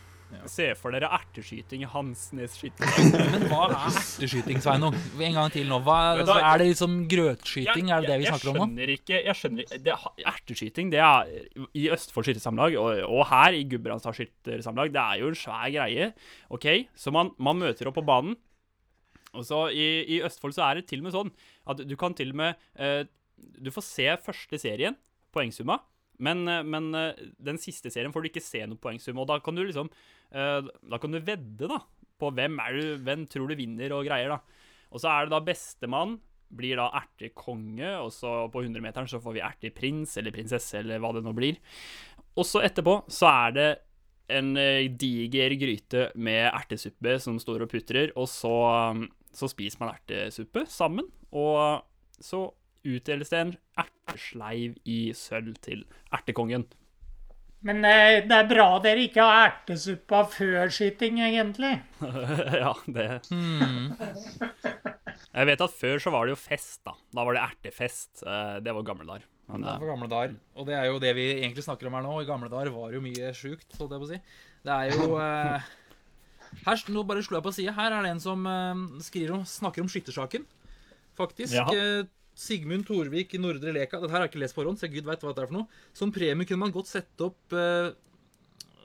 [SPEAKER 1] Se for dere erteskyting i Hansnes skytter.
[SPEAKER 3] Men hva er erteskyting, Sveinung? En gang til nå. Hva,
[SPEAKER 1] Vet
[SPEAKER 3] er det liksom grøtskyting? Er det det vi snakker om nå?
[SPEAKER 1] Jeg skjønner ikke, jeg skjønner, det, Erteskyting det er i Østfold skyttersamlag, og, og her i Gudbrandsdal skyttersamlag, det er jo en svær greie. OK, så man, man møter opp på banen. Og så i, I Østfold så er det til og med sånn at du kan til og med eh, Du får se første serien, poengsumma, men, eh, men eh, den siste serien får du ikke se noe poengsum. Og da kan du liksom eh, Da kan du vedde da på hvem du, hvem tror du vinner og greier. da. Og så er det da bestemann blir da ertekonge, og så på 100-meteren så får vi erteprins eller prinsesse eller hva det nå blir. Og så etterpå så er det en diger gryte med ertesuppe som står og putrer, og så, så spiser man ertesuppe sammen, og så utdeles det en ertesleiv i sølv til ertekongen.
[SPEAKER 2] Men eh, det er bra dere ikke har ertesuppa før skyting, egentlig. *laughs*
[SPEAKER 1] ja, det
[SPEAKER 3] Hmm. *laughs*
[SPEAKER 1] Jeg vet at før så var det jo fest, da. Da var det ertefest. Eh, Det var gamle dager. Men,
[SPEAKER 3] Det er
[SPEAKER 1] eh,
[SPEAKER 3] gamle dager. Og det er jo det vi egentlig snakker om her nå. I gamle dager var det jo mye sjukt, holdt jeg på å si. Det er jo eh, Her, nå bare slo jeg på sida. Her er det en som eh, skriver om, snakker om skyttersaken. Faktisk.
[SPEAKER 1] Ja.
[SPEAKER 3] Sigmund Torvik i Nordre Leka. Dette har jeg ikke lest forhånd, så gud vet hva det er for noe. Som premie kunne man godt sette opp uh,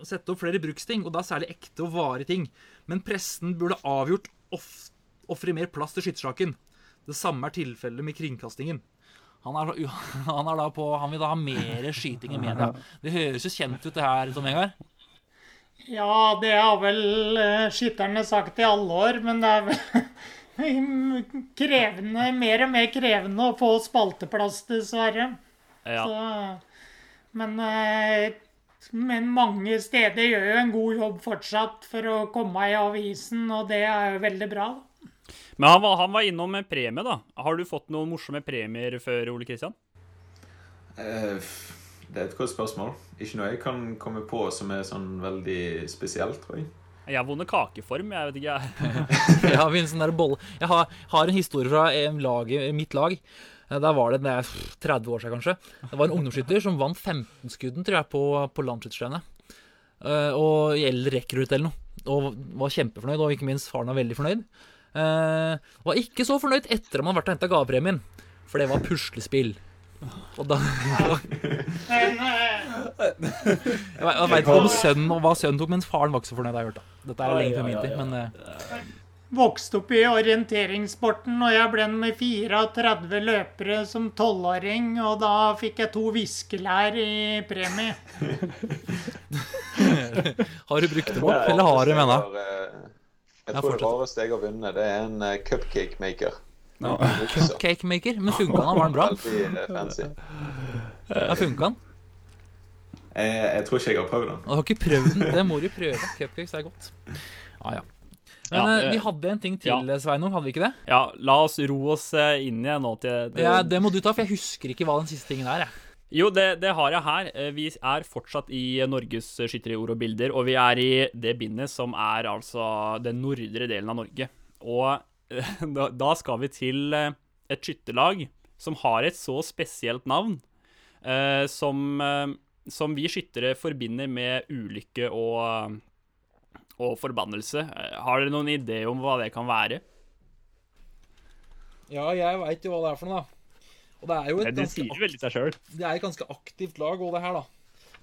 [SPEAKER 3] sette opp flere bruksting, og da særlig ekte og varige ting. Men pressen burde avgjort å ofre mer plass til skyttersaken. Det samme er tilfellet med kringkastingen. Han er, *laughs* han er på Han vil da ha mer skyting i media. Det høres jo kjent ut, det her, Tom Vegard.
[SPEAKER 2] Ja, det har vel eh, skytterne sagt i alle år, men det er vel *laughs* *laughs* krevende, mer og mer krevende å få spalteplass, dessverre.
[SPEAKER 1] Ja.
[SPEAKER 2] Så, men, eh, men mange steder gjør jo en god jobb fortsatt for å komme i avisen, og det er jo veldig bra.
[SPEAKER 1] Men han var, han var innom med premie, da. Har du fått noen morsomme premier før, Ole Kristian?
[SPEAKER 4] Eh, det er et godt spørsmål. Ikke noe jeg kan komme på som er sånn veldig spesielt, tror jeg.
[SPEAKER 1] Jeg har vunnet kakeform, jeg vet ikke. jeg. *laughs*
[SPEAKER 3] Har en sånn der bolle. Jeg har, har en historie fra en lag, mitt lag. Eh, Der var det er 30 år siden, kanskje. Det var en ungdomsskytter som vant 15-skudden tror jeg, på, på landskytterstevnet. Eh, Og gjelder rekrutt eller noe. Og var kjempefornøyd, og ikke minst faren var veldig fornøyd. Eh, var ikke så fornøyd etter at man hadde vært og henta gavepremien, for det var puslespill. Og da
[SPEAKER 2] Men *laughs*
[SPEAKER 3] Jeg veit ikke om sønnen og hva sønnen tok, men faren var ikke så fornøyd, har hørt. da Dette er lenge før min tid, men eh,
[SPEAKER 2] vokste opp i orienteringssporten, og jeg ble med 34 løpere som tolvåring, og da fikk jeg to viskelær i premie. *laughs*
[SPEAKER 3] har du brukt dem opp, eller har du med deg?
[SPEAKER 4] Jeg tror det rareste jeg har vunnet, det er en eh, cupcake maker.
[SPEAKER 1] Ja.
[SPEAKER 4] Bukser.
[SPEAKER 3] Cakemaker? Men funka han? Var han bra?
[SPEAKER 4] Eh.
[SPEAKER 3] Ja, funka han?
[SPEAKER 4] Jeg, jeg tror ikke jeg har prøvd den.
[SPEAKER 3] Du har ikke prøvd den? Det må du prøve. Cupcakes er godt. Ah, ja. Men
[SPEAKER 1] Ja,
[SPEAKER 3] eh,
[SPEAKER 1] eh,
[SPEAKER 3] vi hadde en ting til,
[SPEAKER 1] ja.
[SPEAKER 3] Sveinung. Hadde vi ikke det?
[SPEAKER 1] Ja, la oss ro oss eh, inn igjen nå til, det.
[SPEAKER 3] Ja, det må du ta, for jeg husker ikke hva den siste tingen er. Jeg.
[SPEAKER 1] Jo, det, det har jeg her. Eh, Vi er fortsatt i Norges skyttere i ord og bilder, og vi er i det bindet som er altså den nordre delen av Norge. Og eh, *laughs* da, da skal vi til eh, et skytterlag som har et så spesielt navn, eh, som, eh, som vi skyttere forbinder med ulykke og, og forbannelse. Eh, Har dere noen idé om hva det kan være?
[SPEAKER 3] Ja, jeg veit jo hva det er for noe, da. Og det er jo et
[SPEAKER 1] Det
[SPEAKER 3] ganske, aktivt, det er et ganske aktivt lag, og det her, da.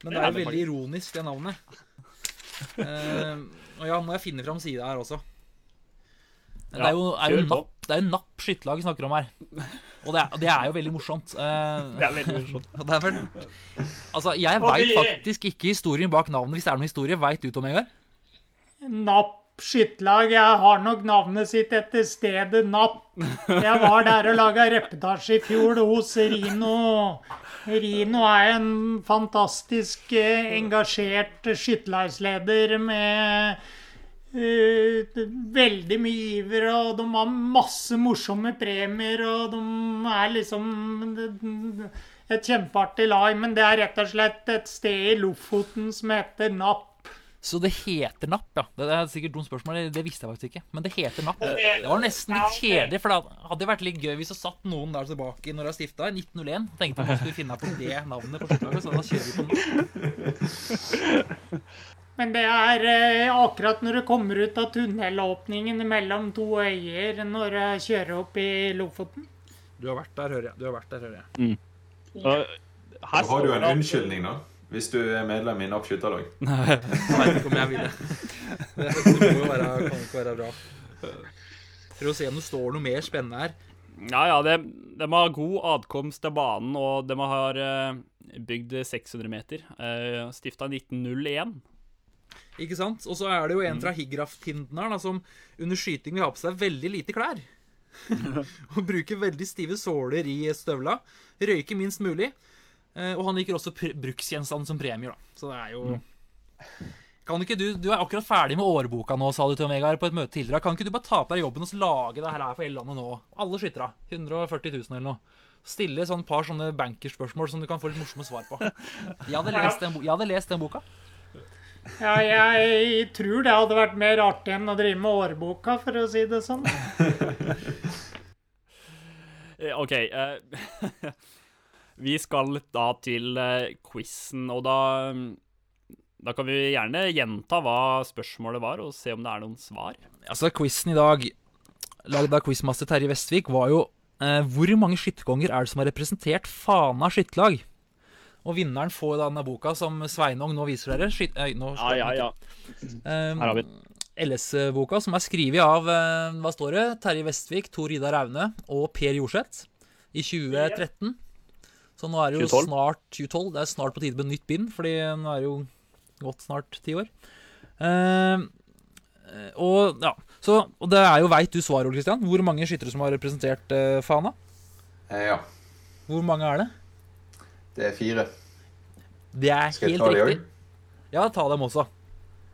[SPEAKER 3] Men det
[SPEAKER 1] det
[SPEAKER 3] er jo
[SPEAKER 1] det
[SPEAKER 3] veldig ironisk, det navnet. uh, *laughs* og ja, må jeg finne fram sida her også. Men det er jo, er jo napp, det er jo napp skytterlag vi snakker om her. Og det er, det er jo veldig morsomt. Eh,
[SPEAKER 1] Det er veldig morsomt. *laughs*
[SPEAKER 3] Det er vel Altså, jeg veit faktisk ikke historien bak navnet, hvis det er noen historie. Veit du, Tom Vegard?
[SPEAKER 2] Napp skytterlag. Jeg har nok navnet sitt etter stedet Napp. Jeg var der og laga reportasje i fjor hos Rino. Rino er en fantastisk eh, engasjert skytterlagsleder med veldig mye iver, og de har masse morsomme premier, og de er liksom et kjempeartig lag. Men det er rett og slett et sted i Lofoten som heter Napp.
[SPEAKER 3] Så det heter Napp, ja. Det er sikkert dumt spørsmål, det- visste jeg faktisk ikke. Men det heter Napp. Det var nesten litt kjedelig, for det hadde vært litt gøy hvis det satt noen der tilbake når jeg stifta i 1901. Tenkte man skulle finne på det navnet på skytterlaget, så da kjører vi på Napp. *laughs*
[SPEAKER 2] Men det er eh, akkurat når du kommer ut av tunnelåpningen mellom to øyer når jeg kjører opp i Lofoten.
[SPEAKER 3] Du har vært der, hører jeg. Du har vært der, hører jeg.
[SPEAKER 4] Da har du en unnskyldning, da. Hvis du er medlem i NAP skytterlag. *laughs*
[SPEAKER 3] Jeg veit ikke om jeg vil det. *laughs* Det må jo være, kan ikke være bra. Prøv å se om det står noe mer spennende her.
[SPEAKER 1] Ja, ja, de, de har god adkomst til banen, og de har eh, bygd 600 meter. Uh, Stifta 1901.
[SPEAKER 3] Ikke sant? Og så er det jo en fra Higraf-Tinden her da, som under skyting vil ha på seg veldig lite klær. *laughs* og bruker veldig stive såler i støvla. Røyker minst mulig. Eh, og han liker også bruksgjenstand som premier, da. Så det er jo Kan ikke du Du er akkurat ferdig med årboka nå, sa du til Vegard på et møte tidligere. Kan ikke du bare ta på deg jobben og lage det her for hele landet nå? Alle skyttere. 140 000 eller noe. Stille sånn par sånne bankerspørsmål som du kan få litt morsomme svar på. *laughs* Jeg hadde lest den, bo jeg hadde lest den boka.
[SPEAKER 2] Ja, jeg tror det hadde vært mer artig enn å drive med årboka, for å si det sånn. *laughs*
[SPEAKER 1] Eh, OK. Uh, *laughs* vi skal da til uh, quizen, og da mm, Da kan vi gjerne gjenta hva spørsmålet var, og se om det er noen svar.
[SPEAKER 3] Altså, quizen i dag, lagd av quizmaster Terje Vestvik, var jo uh, Hvor mange skytterkonger er det som har representert Fana skytterlag? Og vinneren får denne boka som Sveinung nå viser dere. Skyt, øy, nå
[SPEAKER 1] Ja, ja, ja.
[SPEAKER 3] Eh,
[SPEAKER 1] Her har vi
[SPEAKER 3] LS-boka, som er skrevet av eh, hva står det? Terje Vestvik, Tor Idar Aune og Per Jorseth i 2013. Så nå er det jo
[SPEAKER 1] 2012.
[SPEAKER 3] snart 2012. Det er snart på tide med nytt bind, fordi nå er det jo gått snart ti år. Uh, og ja, så, og det er jo veit du svaret, Ole Kristian. Hvor mange skyttere som har representert uh, Fana?
[SPEAKER 4] Eh, ja.
[SPEAKER 3] Hvor mange er det?
[SPEAKER 4] Det er fire.
[SPEAKER 3] Det er
[SPEAKER 4] Skal jeg
[SPEAKER 3] helt
[SPEAKER 4] ta de
[SPEAKER 3] riktig.
[SPEAKER 4] òg?
[SPEAKER 3] Ja, ta dem også.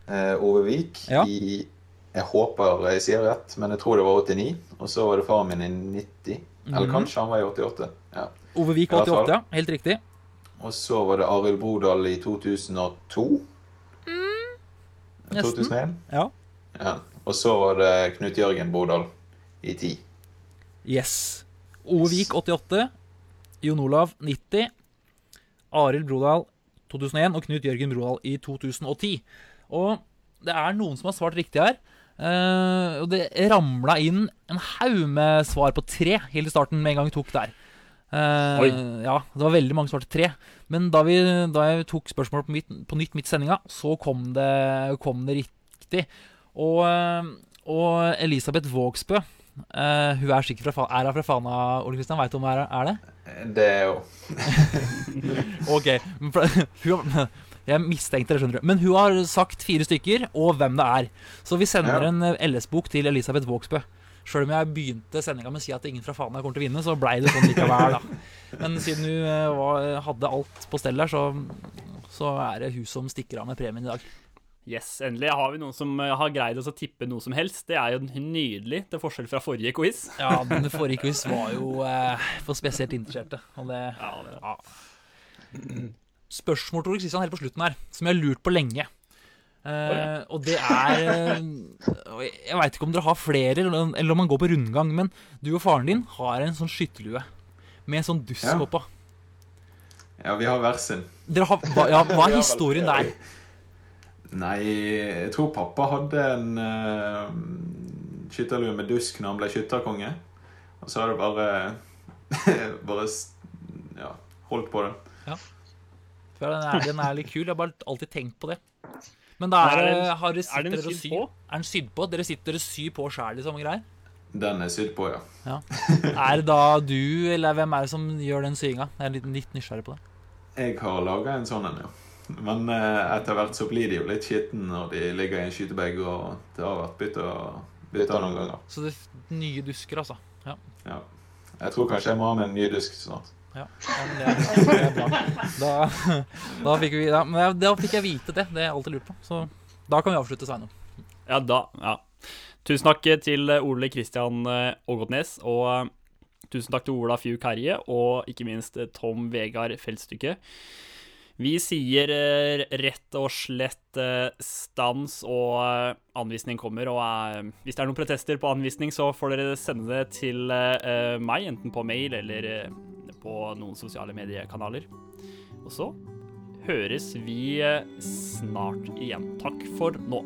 [SPEAKER 4] Eh, Ove Vik
[SPEAKER 3] Ja.
[SPEAKER 4] i Jeg håper jeg sier rett, men jeg tror det var 89. Og så var det faren min i 90. Eller
[SPEAKER 3] Mhm.
[SPEAKER 4] kanskje han var i 88. Ja.
[SPEAKER 3] Ove Vik
[SPEAKER 4] I
[SPEAKER 3] 88, ja. Helt riktig.
[SPEAKER 4] Og så var det Arild Brodal i 2002.
[SPEAKER 3] nesten.
[SPEAKER 4] 2001.
[SPEAKER 3] Ja.
[SPEAKER 4] Ja. Og så var det Knut Jørgen Brodal i 10.
[SPEAKER 3] Yes. Ove Vik 88. Jon Olav 90. Arild Brodal 2001 og Knut Jørgen Brodal i 2010. Og det er noen som har svart riktig her. Uh, og det ramla inn en haug med svar på tre helt i starten med en gang vi tok der.
[SPEAKER 1] Uh,
[SPEAKER 3] Ja, det var veldig mange svar svarte tre. Men da, vi, da jeg tok spørsmålet på, mitt, på nytt midt i sendinga, så kom det, kom det riktig. Og, eh, og Elisabeth Vågsbø uh, Hun er sikkert fra, er fra Fana, Ole Kristian? Veit du om hun er, er det?
[SPEAKER 4] Det er jo *laughs*
[SPEAKER 3] Ok. *laughs* jeg mistenkte det, skjønner du. Men hun har sagt fire stykker, og hvem det er. Så vi sender
[SPEAKER 4] Ja.
[SPEAKER 3] en eh, LS-bok til Elisabeth Vågsbø. Sjøl om jeg begynte sendinga med å si at ingen fra Fana kommer til å vinne, så blei det sånn likevel, da. *laughs* Men siden hun eh, var, hadde alt på stell der, så, så er det hun som stikker av med premien i dag.
[SPEAKER 1] Yes, endelig har vi noen som eh, har greid oss å tippe noe som helst. Det er jo nydelig, til forskjell fra forrige quiz. *laughs*
[SPEAKER 3] Ja, den forrige quiz var jo eh, for spesielt interesserte. Og det
[SPEAKER 1] Ja, det
[SPEAKER 3] ja. Spørsmål til Ole Kristian helt på slutten her, som jeg har lurt på lenge. Eh, og det er eh, Jeg, veit ikke om dere har flere, eller om man går på rundgang, men du og faren din har en sånn skytterlue med en sånn dusk
[SPEAKER 4] Ja.
[SPEAKER 3] oppå.
[SPEAKER 4] Ja, vi har hver sin.
[SPEAKER 3] Dere har, hva, ja, hva er historien der? *laughs*
[SPEAKER 4] Nei, jeg tror pappa hadde en uh, skytterlue med dusk når han ble skytterkonge. Og så har det bare *laughs* Bare ja, holdt på det.
[SPEAKER 3] For den, er, den er litt kul. Jeg har bare alltid tenkt på det. Men da er,
[SPEAKER 1] Er
[SPEAKER 3] det har dere
[SPEAKER 1] Er
[SPEAKER 3] sitter dere
[SPEAKER 1] sydd på?
[SPEAKER 3] Er den sydd på? Dere sitter dere syr på sjæl, i samme greier?
[SPEAKER 4] Den er sydd på, ja.
[SPEAKER 3] Er det da du, eller hvem er det som gjør den syinga? Jeg er litt, litt nysgjerrig på det.
[SPEAKER 4] Jeg har laga en sånn en, ja. Men eh, etter hvert så blir de jo litt skitne når de ligger i en skytebag, og det har vært bytta bytte noen ganger.
[SPEAKER 3] Så det er nye dusker, altså. Ja.
[SPEAKER 4] Ja. Jeg tror kanskje jeg må ha med en ny dusk snart.
[SPEAKER 3] Ja, ja, det, er, er bra. Da, da, fikk vi, da, da fikk jeg vite det. Det har jeg alltid lurt på. Så da kan vi avslutte, Sveinung.
[SPEAKER 1] Ja, da Ja. Tusen takk til Ole Kristian eh, Ågotnes, og eh, tusen takk til Ola Fjuk Herje, og ikke minst Tom Vegard Feltstykke. Vi sier eh, rett og slett eh, stans, og eh, anvisning kommer. Og hvis det er noen protester på anvisning, så får dere sende det til meg, enten på mail eller på noen sosiale mediekanaler. Og så høres vi snart igjen. Takk for nå.